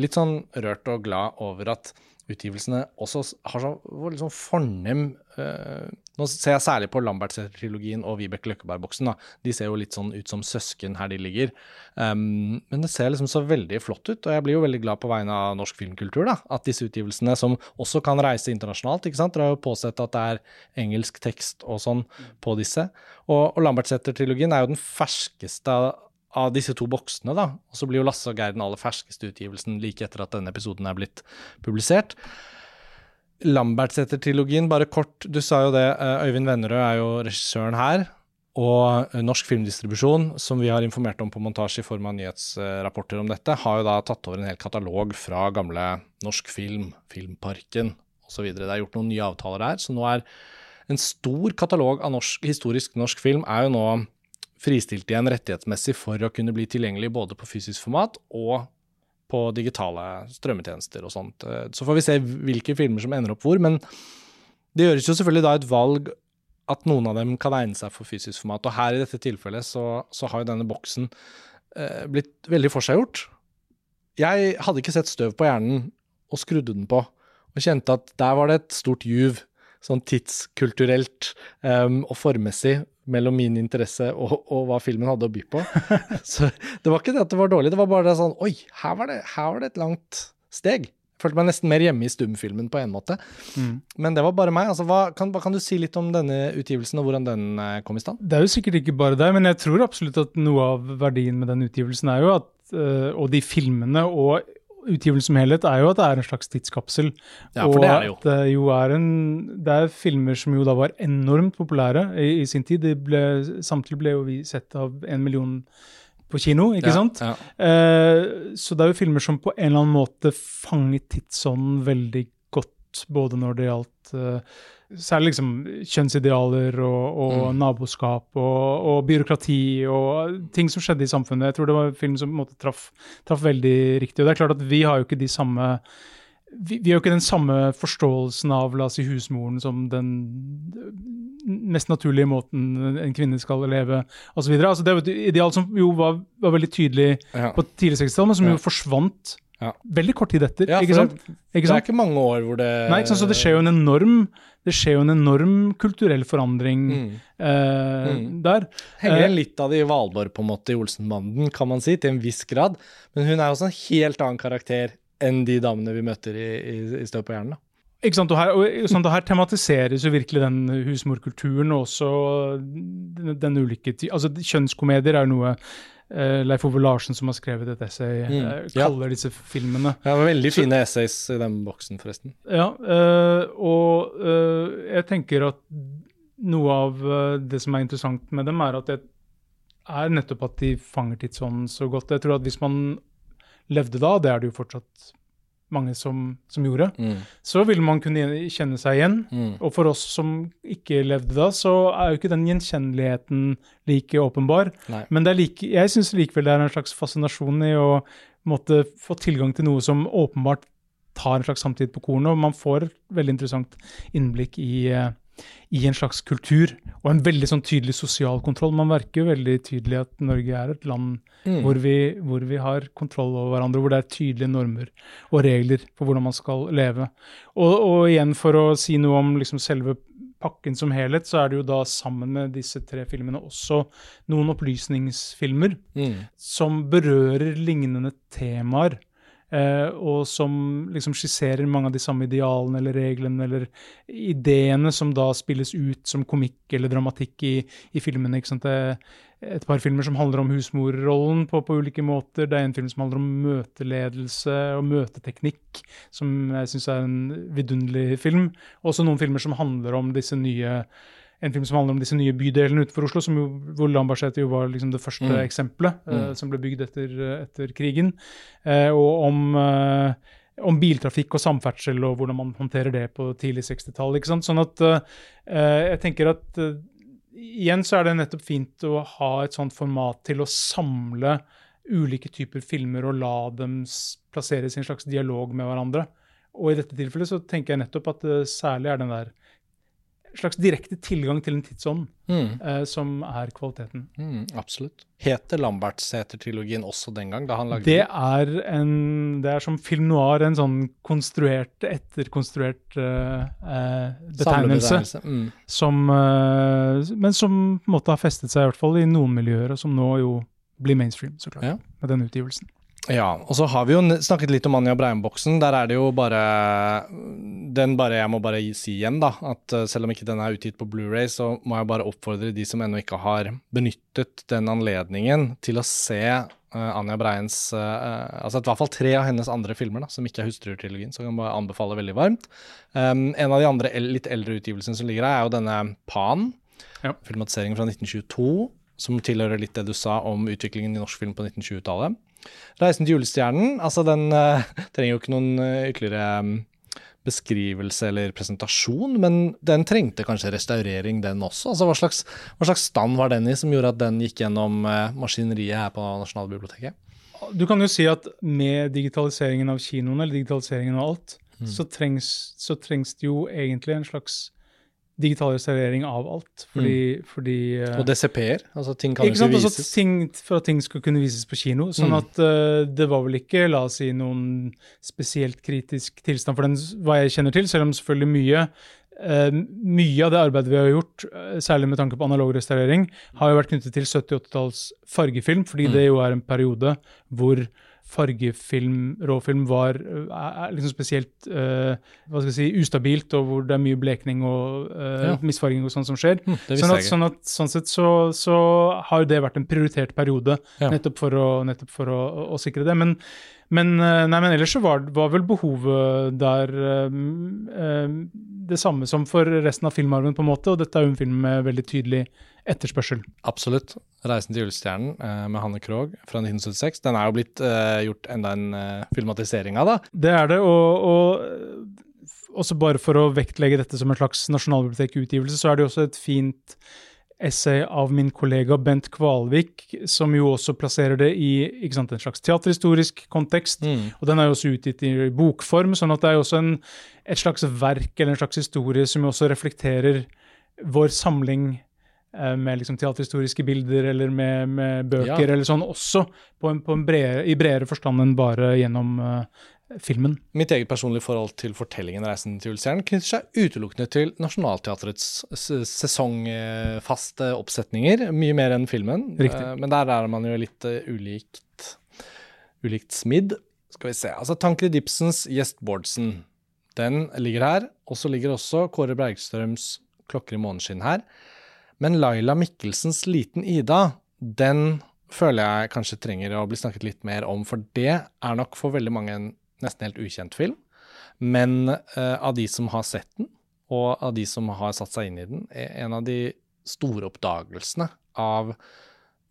litt sånn rørt og glad over at utgivelsene også har så liksom fornem uh, Nå ser jeg særlig på Lambertseter-trilogien og Vibeke Løkkeberg-boksen. De ser jo litt sånn ut som søsken her de ligger. Um, men det ser liksom så veldig flott ut, og jeg blir jo veldig glad på vegne av norsk filmkultur da, at disse utgivelsene, som også kan reise internasjonalt ikke sant? Dere har jo påsett at det er engelsk tekst og sånn på disse. Og, og Lambertseter-trilogien er jo den ferskeste av disse to boksene, da. Og så blir jo Lasse og Geir den aller ferskeste utgivelsen like etter at denne episoden er blitt publisert. Lambertseter-trilogien, bare kort. Du sa jo det, eh, Øyvind Vennerød er jo regissøren her. Og eh, Norsk Filmdistribusjon, som vi har informert om på montasje i form av nyhetsrapporter om dette, har jo da tatt over en hel katalog fra gamle Norsk Film, Filmparken osv. Det er gjort noen nye avtaler her, så nå er en stor katalog av norsk, historisk norsk film er jo nå fristilt igjen rettighetsmessig for å kunne bli tilgjengelig både på fysisk format og på digitale strømmetjenester og sånt. Eh, så får vi se hvilke filmer som ender opp hvor, men det gjøres jo selvfølgelig da et valg at noen av dem kan egne seg for fysisk format. Og her i dette tilfellet så, så har jo denne boksen eh, blitt veldig forseggjort. Jeg hadde ikke sett støv på hjernen og skrudde den på, og kjente at der var det et stort juv, sånn tidskulturelt um, og formmessig, mellom min interesse og, og, hva filmen hadde å by på. Så det var ikke det at det var dårlig, det var bare det sånn Oi, her var det, her var det et langt steg. Jeg følte meg nesten mer hjemme i stumfilmen på en måte. Mm. Men det var bare meg. Altså, hva, kan, kan, du si litt om denne utgivelsen, og hvordan den eh, kom i stand? Det er jo sikkert ikke bare deg, men jeg tror absolutt at noe av verdien med den utgivelsen er jo at, uh, og de filmene og utgivelsen som helhet er jo at det er en slags tidskapsel. Ja, for det er det jo. Og at det jo er en Det er filmer som jo da var enormt populære i, i sin tid. Ble, samtidig ble jo vi sett av en million på kino, ikke ja, sant? Ja. Eh, så det er jo filmer som på en eller annen måte fanget tidsånden veldig både når det gjaldt uh, Særlig liksom kjønnsidealer og, og mm. naboskap og, og, byråkrati og ting som skjedde i samfunnet. Jeg tror det var en film som på en måte traff, traff veldig riktig. Og det er klart at vi har jo ikke de samme vi, vi har jo ikke den samme forståelsen av la oss si, husmoren som den mest naturlige måten en kvinne skal leve, osv. Altså, det var et ideal som jo var, var veldig tydelig ja. på tidlig 60-tall, men som jo forsvant ja. veldig kort tid etter. Ja, ikke sant? Ikke sant? Det er ikke mange år hvor det Nei, ikke sant? så det skjer jo en enorm det skjer jo en enorm kulturell forandring mm. Eh, mm. der. Henger igjen eh, litt av det i Valborg, på en måte, i Olsenbanden, kan man si, til en viss grad. Men hun er også en helt annen karakter enn de damene vi møter i, i, i Støv på hjernen. da. Ikke sant, og her, og, sånn, her, tematiseres jo virkelig den husmorkulturen og også den, den ulike Altså, kjønnskomedier er jo noe Leif Ove Larsen, som har skrevet et essay, mm, uh, kaller ja. disse filmene. Ja, Veldig Så, fine essays i den boksen, forresten. Ja, uh, og jeg tenker at noe av det som er interessant med dem, er at det er nettopp at de fanger tidsånden så godt. Jeg tror at hvis man levde da, det er det jo fortsatt mange som, som gjorde, mm. så vil man kunne kjenne seg igjen. Mm. Og for oss som ikke levde da, så er jo ikke den gjenkjenneligheten like åpenbar. Nei. Men like, jeg syns likevel det er en slags fascinasjon i å måtte få tilgang til noe som åpenbart tar en slags samtid på kornet, og man får et veldig interessant innblikk i uh, i en slags kultur og en veldig sånn tydelig sosial kontroll. Man merker jo veldig tydelig at Norge er et land mm. hvor, vi, hvor, vi, har kontroll over hverandre, hvor det er tydelige normer og regler for hvordan man skal leve. Og, og igjen, for å si noe om liksom selve pakken som helhet, så er det jo da sammen med disse tre filmene også noen opplysningsfilmer mm. som berører lignende temaer. Uh, og som liksom skisserer mange av de samme idealene eller reglene eller ideene som da spilles ut som komikk eller dramatikk i, i filmene. ikke sant? Det et par filmer som handler om husmorrollen på, på, ulike måter. Det er en film som handler om møteledelse og møteteknikk, som jeg syns er en vidunderlig film. Også noen filmer som handler om disse nye en film som handler om disse nye bydelene utenfor Oslo, jo, hvor Lambertseter jo var liksom det første mm. eksempelet uh, mm. som ble bygd etter, etter krigen. Uh, og om, uh, om, biltrafikk og samferdsel og hvordan man håndterer det på tidlig 60-tall. Sånn at jeg tenker at igjen så er det nettopp fint å ha et sånt format til å samle ulike typer filmer og la dem plasseres i en slags dialog med hverandre. Og i dette tilfellet så tenker jeg nettopp at det særlig er den der slags direkte tilgang til en tidsånd mm. uh, som er kvaliteten. Mm, absolutt. Heter Lambertseter-trilogien også den gang? da han lagde det er en, det er som film noir, en sånn konstruert, etterkonstruert uh, betegnelse. Mm. Som, uh, men som på en måte har festet seg i hvert fall i noen miljøer, og som nå jo blir mainstream, så klart, ja. med den utgivelsen. Ja, og så har vi jo snakket litt om Anja Breim-boksen. Der er det jo bare den bare, Jeg må bare si igjen, da, at eh, selv om ikke den er utgitt på Blu-ray, så må jeg bare oppfordre de som ennå ikke har benyttet den anledningen til å se Uh, Anja Breiens uh, Altså i hvert fall tre av hennes andre filmer da, som ikke er Hustru-trilogien, så kan jeg bare anbefale veldig varmt. Um, en av de andre litt eldre utgivelsene som ligger her, er jo denne Pan, ja. filmatiseringen fra 1922, som tilhører litt det du sa om utviklingen i norsk film på 1920-tallet. 'Reisen til julestjernen', altså den uh, trenger jo ikke noen ytterligere um, beskrivelse eller presentasjon, men den trengte kanskje restaurering, den også. Altså, hva, slags, hva slags stand var den i som gjorde at den gikk gjennom uh, maskineriet her på Nasjonalbiblioteket? Du kan jo si at med digitaliseringen av kinoene, eller digitaliseringen av alt, mm. så, trengs, så trengs det jo egentlig en slags digitalisering av alt. Fordi, mm. fordi uh, Og DCP-er? Altså ting kan ikke sant? Altså, vises? Altså, ting, for at ting skal kunne vises på kino. Sånn mm. at uh, det var vel ikke, la oss si, noen spesielt kritisk tilstand for den, hva jeg kjenner til, selv om selvfølgelig mye uh, mye av det arbeidet vi har gjort, særlig med tanke på analog restaurering, har jo vært knyttet til 70-80-talls fargefilm, fordi mm. det jo er en periode hvor fargefilm, råfilm, var er liksom spesielt uh, hva skal jeg si, ustabilt, og hvor det er mye blekning og uh, ja. misfarging og sånt som skjer. Mm, sånn, at, sånn, at, sånn, sett så, så, har jo det vært en prioritert periode, ja. nettopp for, å, nettopp for å, å, å, sikre det. Men, men, eh, nei, men ellers så var, var vel behovet der um, um, det samme som for resten av filmarven, på en måte, og dette er jo en film med veldig tydelig etterspørsel. Absolutt. 'Reisen til julestjernen' eh, med Hanne Krogh fra 1976. Den er jo blitt eh, gjort enda en eh, filmatisering av, da. Det er det, og, og også bare for å vektlegge dette som en slags nasjonalbibliotekutgivelse, så er det jo også et fint essay av min kollega Bent Kvalvik, som jo også plasserer det i sant, en slags teaterhistorisk kontekst. Mm. Og den er jo også utgitt i bokform, sånn at det er jo også en, et slags verk eller en slags historie som jo også reflekterer vår samling med liksom teaterhistoriske bilder eller med, med bøker ja. eller sånn, også på en, på en bredere, i bredere forstand enn bare gjennom uh, filmen. Mitt eget personlige forhold til fortellingen 'Reisen til julestjernen' knytter seg utelukkende til Nationaltheatrets sesongfaste oppsetninger, mye mer enn filmen. Uh, men der er man jo litt uh, ulikt, ulikt smidd. Skal vi se. Altså Tankred Ibsens 'Gjestbordsen'. Den ligger her. Og så ligger også Kåre Bergstrøms 'Klokker i måneskinn' her. Men Laila Mikkelsens Liten Ida, den føler jeg kanskje trenger å bli snakket litt mer om, for det er nok for veldig mange en nesten helt ukjent film. Men uh, av de som har sett den, og av de som har satt seg inn i den, er en av de store oppdagelsene av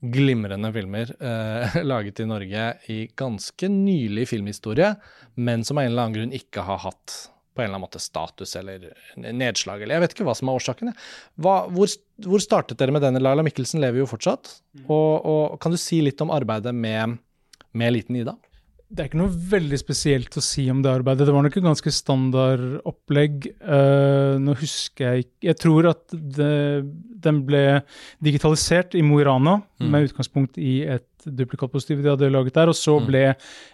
glimrende filmer uh, laget i Norge i ganske nylig filmhistorie, men som av en eller annen grunn ikke har hatt på en eller annen måte status eller nedslag, eller jeg vet ikke hva som er årsaken. Hva, hvor, hvor, startet dere med denne? Laila Mikkelsen lever jo fortsatt. Mm. Og, og, kan du si litt om arbeidet med, med Liten Ida? Det er ikke noe veldig spesielt å si om det arbeidet. Det var nok et ganske standard opplegg. Uh, nå husker jeg ikke Jeg tror at det, den ble digitalisert i Mo i Rana, mm. med utgangspunkt i et duplikatpositiv de hadde laget der. Og så mm. ble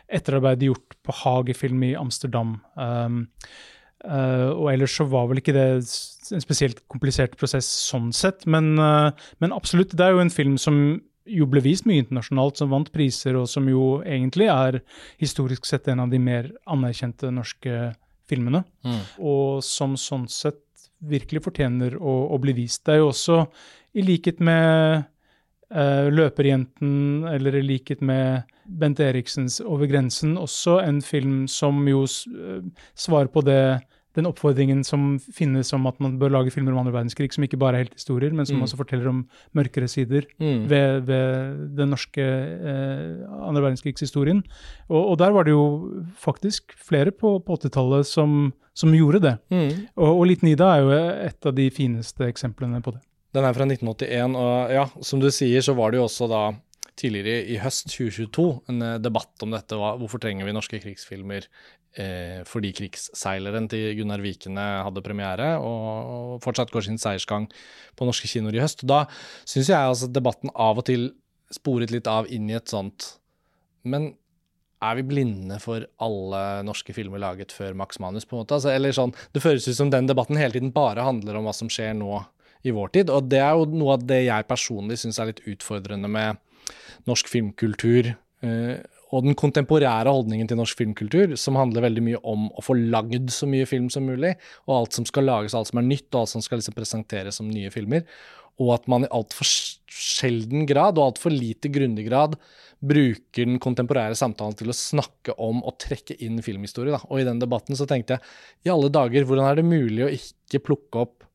etterarbeidet gjort på Hagefilm i Amsterdam. Um, uh, og ellers så var vel ikke det en spesielt komplisert prosess sånn sett, men, uh, men absolutt. Det er jo en film som jo ble vist mye internasjonalt, som vant priser, og som jo egentlig er historisk sett en av de mer anerkjente norske filmene. Mm. Og som sånn sett virkelig fortjener å, å, bli vist. Det er jo også, i likhet med uh, Løperjenten, eller i likhet med Bent Eriksens Over grensen, også en film som jo uh, svarer på det den oppfordringen som finnes om at man bør lage filmer om andre verdenskrig som ikke bare er heltehistorier, men som mm. også forteller om mørkere sider mm. ved, ved, den norske eh, andre verdenskrigshistorien. Og, og, der var det jo faktisk flere på, på 80-tallet som, som, gjorde det. Mm. Og, og Liten Ida er jo et av de fineste eksemplene på det. Den er fra 1981, og ja, som du sier, så var det jo også da tidligere i høst 2022 en eh, debatt om dette. Hvorfor trenger vi norske krigsfilmer? Eh, fordi krigsseileren til Gunnar Vikene hadde premiere og, fortsatt går sin seiersgang på norske kinoer i høst. Da syns jeg altså debatten av og til sporet litt av inn i et sånt Men er vi blinde for alle norske filmer laget før Max Manus, på en måte? Altså, eller sånn, Det føles ut som den debatten hele tiden bare handler om hva som skjer nå i vår tid. Og det er jo noe av det jeg personlig syns er litt utfordrende med norsk filmkultur. Uh, og den kontemporære holdningen til norsk filmkultur, som handler veldig mye om å få lagd så mye film som mulig, og alt som skal lages, alt som er nytt, og alt som skal liksom presenteres som nye filmer. Og at man i altfor sjelden grad, og altfor lite grundig grad, bruker den kontemporære samtalen til å snakke om og trekke inn filmhistorie. Da. Og i den debatten så tenkte jeg i alle dager, hvordan er det mulig å ikke plukke opp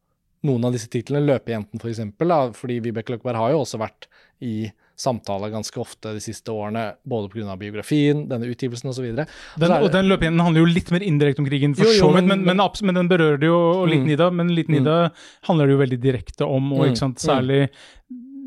noen av disse titlene, 'Løpejenten' for eksempel, da, fordi Vibeke Løkberg har jo også vært i samtale ganske ofte de siste årene, både pga. biografien, denne utgivelsen osv. Den, og den løpingen handler jo litt mer indirekte om krigen, for så vidt, men, men, men, men, den berører det jo litt mm, Nida. Men litt Nida mm. handler det jo veldig direkte om, og ikke mm, sant, særlig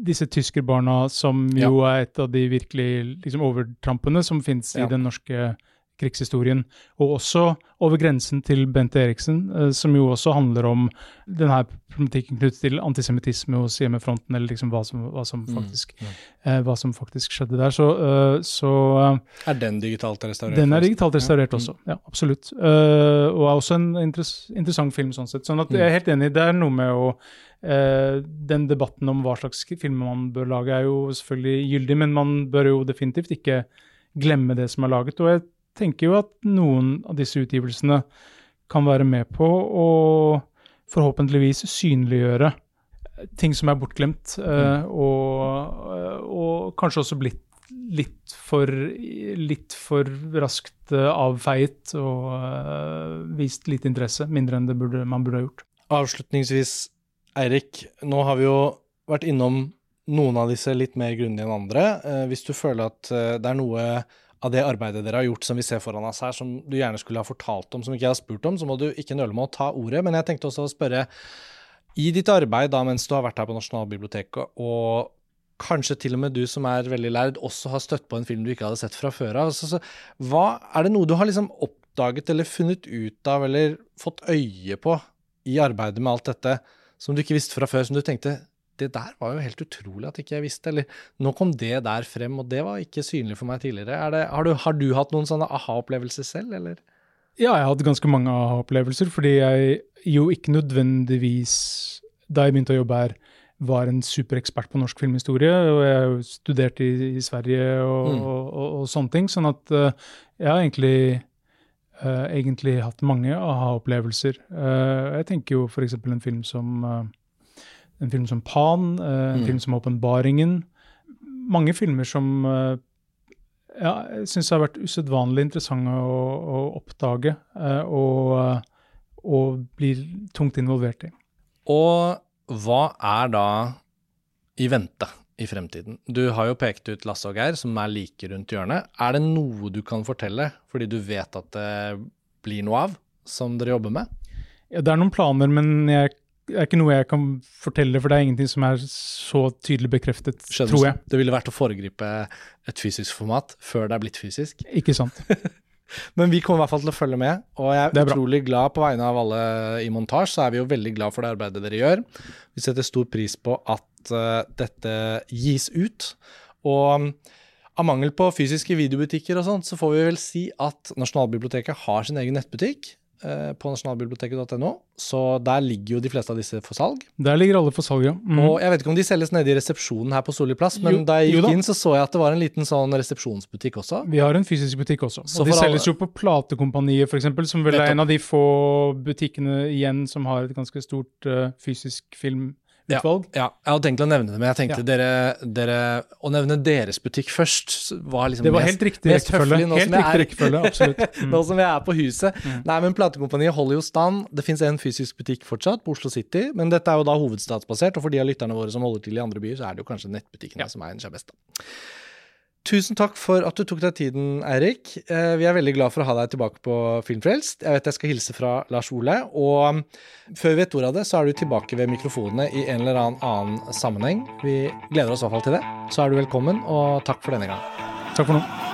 disse tyskerbarna, som jo er et av de virkelig liksom, overtrampene som fins i den norske krigshistorien, og også over grensen til Bente Eriksen, eh, som jo også handler om denne problematikken knyttet til antisemittisme hos hjemmefronten, eller liksom hva som, hva som, mm, faktisk, mm, ja. hva som faktisk, skjedde der. Så, eh, så, Er den digitalt restaurert? Den er digitalt restaurert ja. også, ja, absolutt. og er også en interessant film sånn sett. Sånn at jeg er helt enig, det er noe med å den debatten om hva slags film man bør lage, er jo selvfølgelig gyldig, men man bør jo definitivt ikke glemme det som er laget. Og jeg tenker jo at noen av disse utgivelsene kan være med på å forhåpentligvis synliggjøre ting som er bortglemt, uh, og, og, kanskje også blitt litt for, litt for raskt uh, avfeiet og vist lite interesse, mindre enn det burde, man burde ha gjort. Avslutningsvis, Eirik, nå har vi jo vært innom noen av disse litt mer grundig enn andre. hvis du føler at det er noe av det arbeidet dere har gjort som vi ser foran oss her, som du gjerne skulle ha fortalt om, som ikke jeg har spurt om, så må du ikke nøle med å ta ordet. Men jeg tenkte også å spørre, i ditt arbeid da mens du har vært her på Nasjonalbiblioteket, og kanskje til og med du som er veldig lærd, også har støtt på en film du ikke hadde sett fra før av. Altså, er det noe du har liksom oppdaget eller funnet ut av eller fått øye på i arbeidet med alt dette som du ikke visste fra før, som du tenkte det der var jo helt utrolig at ikke jeg visste. Eller nå kom det der frem, og det var ikke synlig for meg tidligere. Det, har, du, har, du, hatt noen sånne aha-opplevelser selv, eller? Ja, jeg har hatt ganske mange aha-opplevelser, fordi jeg jo ikke nødvendigvis, da jeg begynte å jobbe her, var en superekspert på norsk filmhistorie. Og jeg studerte i, i Sverige og, mm. og, og, og, sånne ting. Sånn at uh, jeg har egentlig, uh, egentlig hatt mange aha-opplevelser. Uh, jeg tenker jo f.eks. en film som en film som Pan, eh, en mm. film som Åpenbaringen. Mange filmer som eh, ja, jeg syns har vært usedvanlig interessante å, å oppdage eh, og, og blir tungt involvert i. Og hva er da i vente i fremtiden? Du har jo pekt ut Lasse og Geir, som er like rundt hjørnet. Er det noe du kan fortelle, fordi du vet at det blir noe av, som dere jobber med? Ja, det er noen planer, men jeg det er ikke noe jeg kan fortelle, for det er ingenting som er så tydelig bekreftet, Skjønner, tror jeg. Det ville vært å foregripe et fysisk format før det er blitt fysisk. Ikke sant. Men vi kommer i hvert fall til å følge med, og jeg er, er utrolig bra. glad på vegne av alle i montasje. Så er vi jo veldig glad for det arbeidet dere gjør. Vi setter stor pris på at uh, dette gis ut. Og um, av mangel på fysiske videobutikker og sånt, så får vi vel si at Nasjonalbiblioteket har sin egen nettbutikk. Eh, på nasjonalbiblioteket.no. Så der ligger jo de fleste av disse for salg. Der ligger alle for salg, ja. Mm. Og jeg vet ikke om de selges nede i resepsjonen her på Solli plass, men jo, da jeg gikk inn, så så jeg at det var en liten sånn resepsjonsbutikk også. Vi har en fysisk butikk også. Så og de selges alle... jo på Platekompaniet, f.eks., som vel er en av de få butikkene igjen som har et ganske stort uh, fysisk film utvalg. Ja, ja, jeg hadde tenkt å nevne det, men jeg tenkte ja. dere, dere, Å nevne deres butikk først var liksom Det var helt riktig rekkefølge. Helt riktig rekkefølge, absolutt. Mm. nå som vi er på huset. Mm. Nei, men Platekompaniet holder jo stand. Det fins en fysisk butikk fortsatt, på Oslo City, men dette er jo da hovedstadsbasert, og for de av lytterne våre som holder til i andre byer, så er det jo kanskje nettbutikkene som er en best. Tusen takk for at du tok deg tiden, Eirik. Eh, vi er veldig glad for å ha deg tilbake på Filmfrelst. Jeg vet jeg skal hilse fra Lars Ole. Og før vi vet ordet av det, så er du tilbake ved mikrofonene i en eller annen annen sammenheng. Vi gleder oss i hvert fall til det. Så er du velkommen, og takk for denne gang. Takk for nå.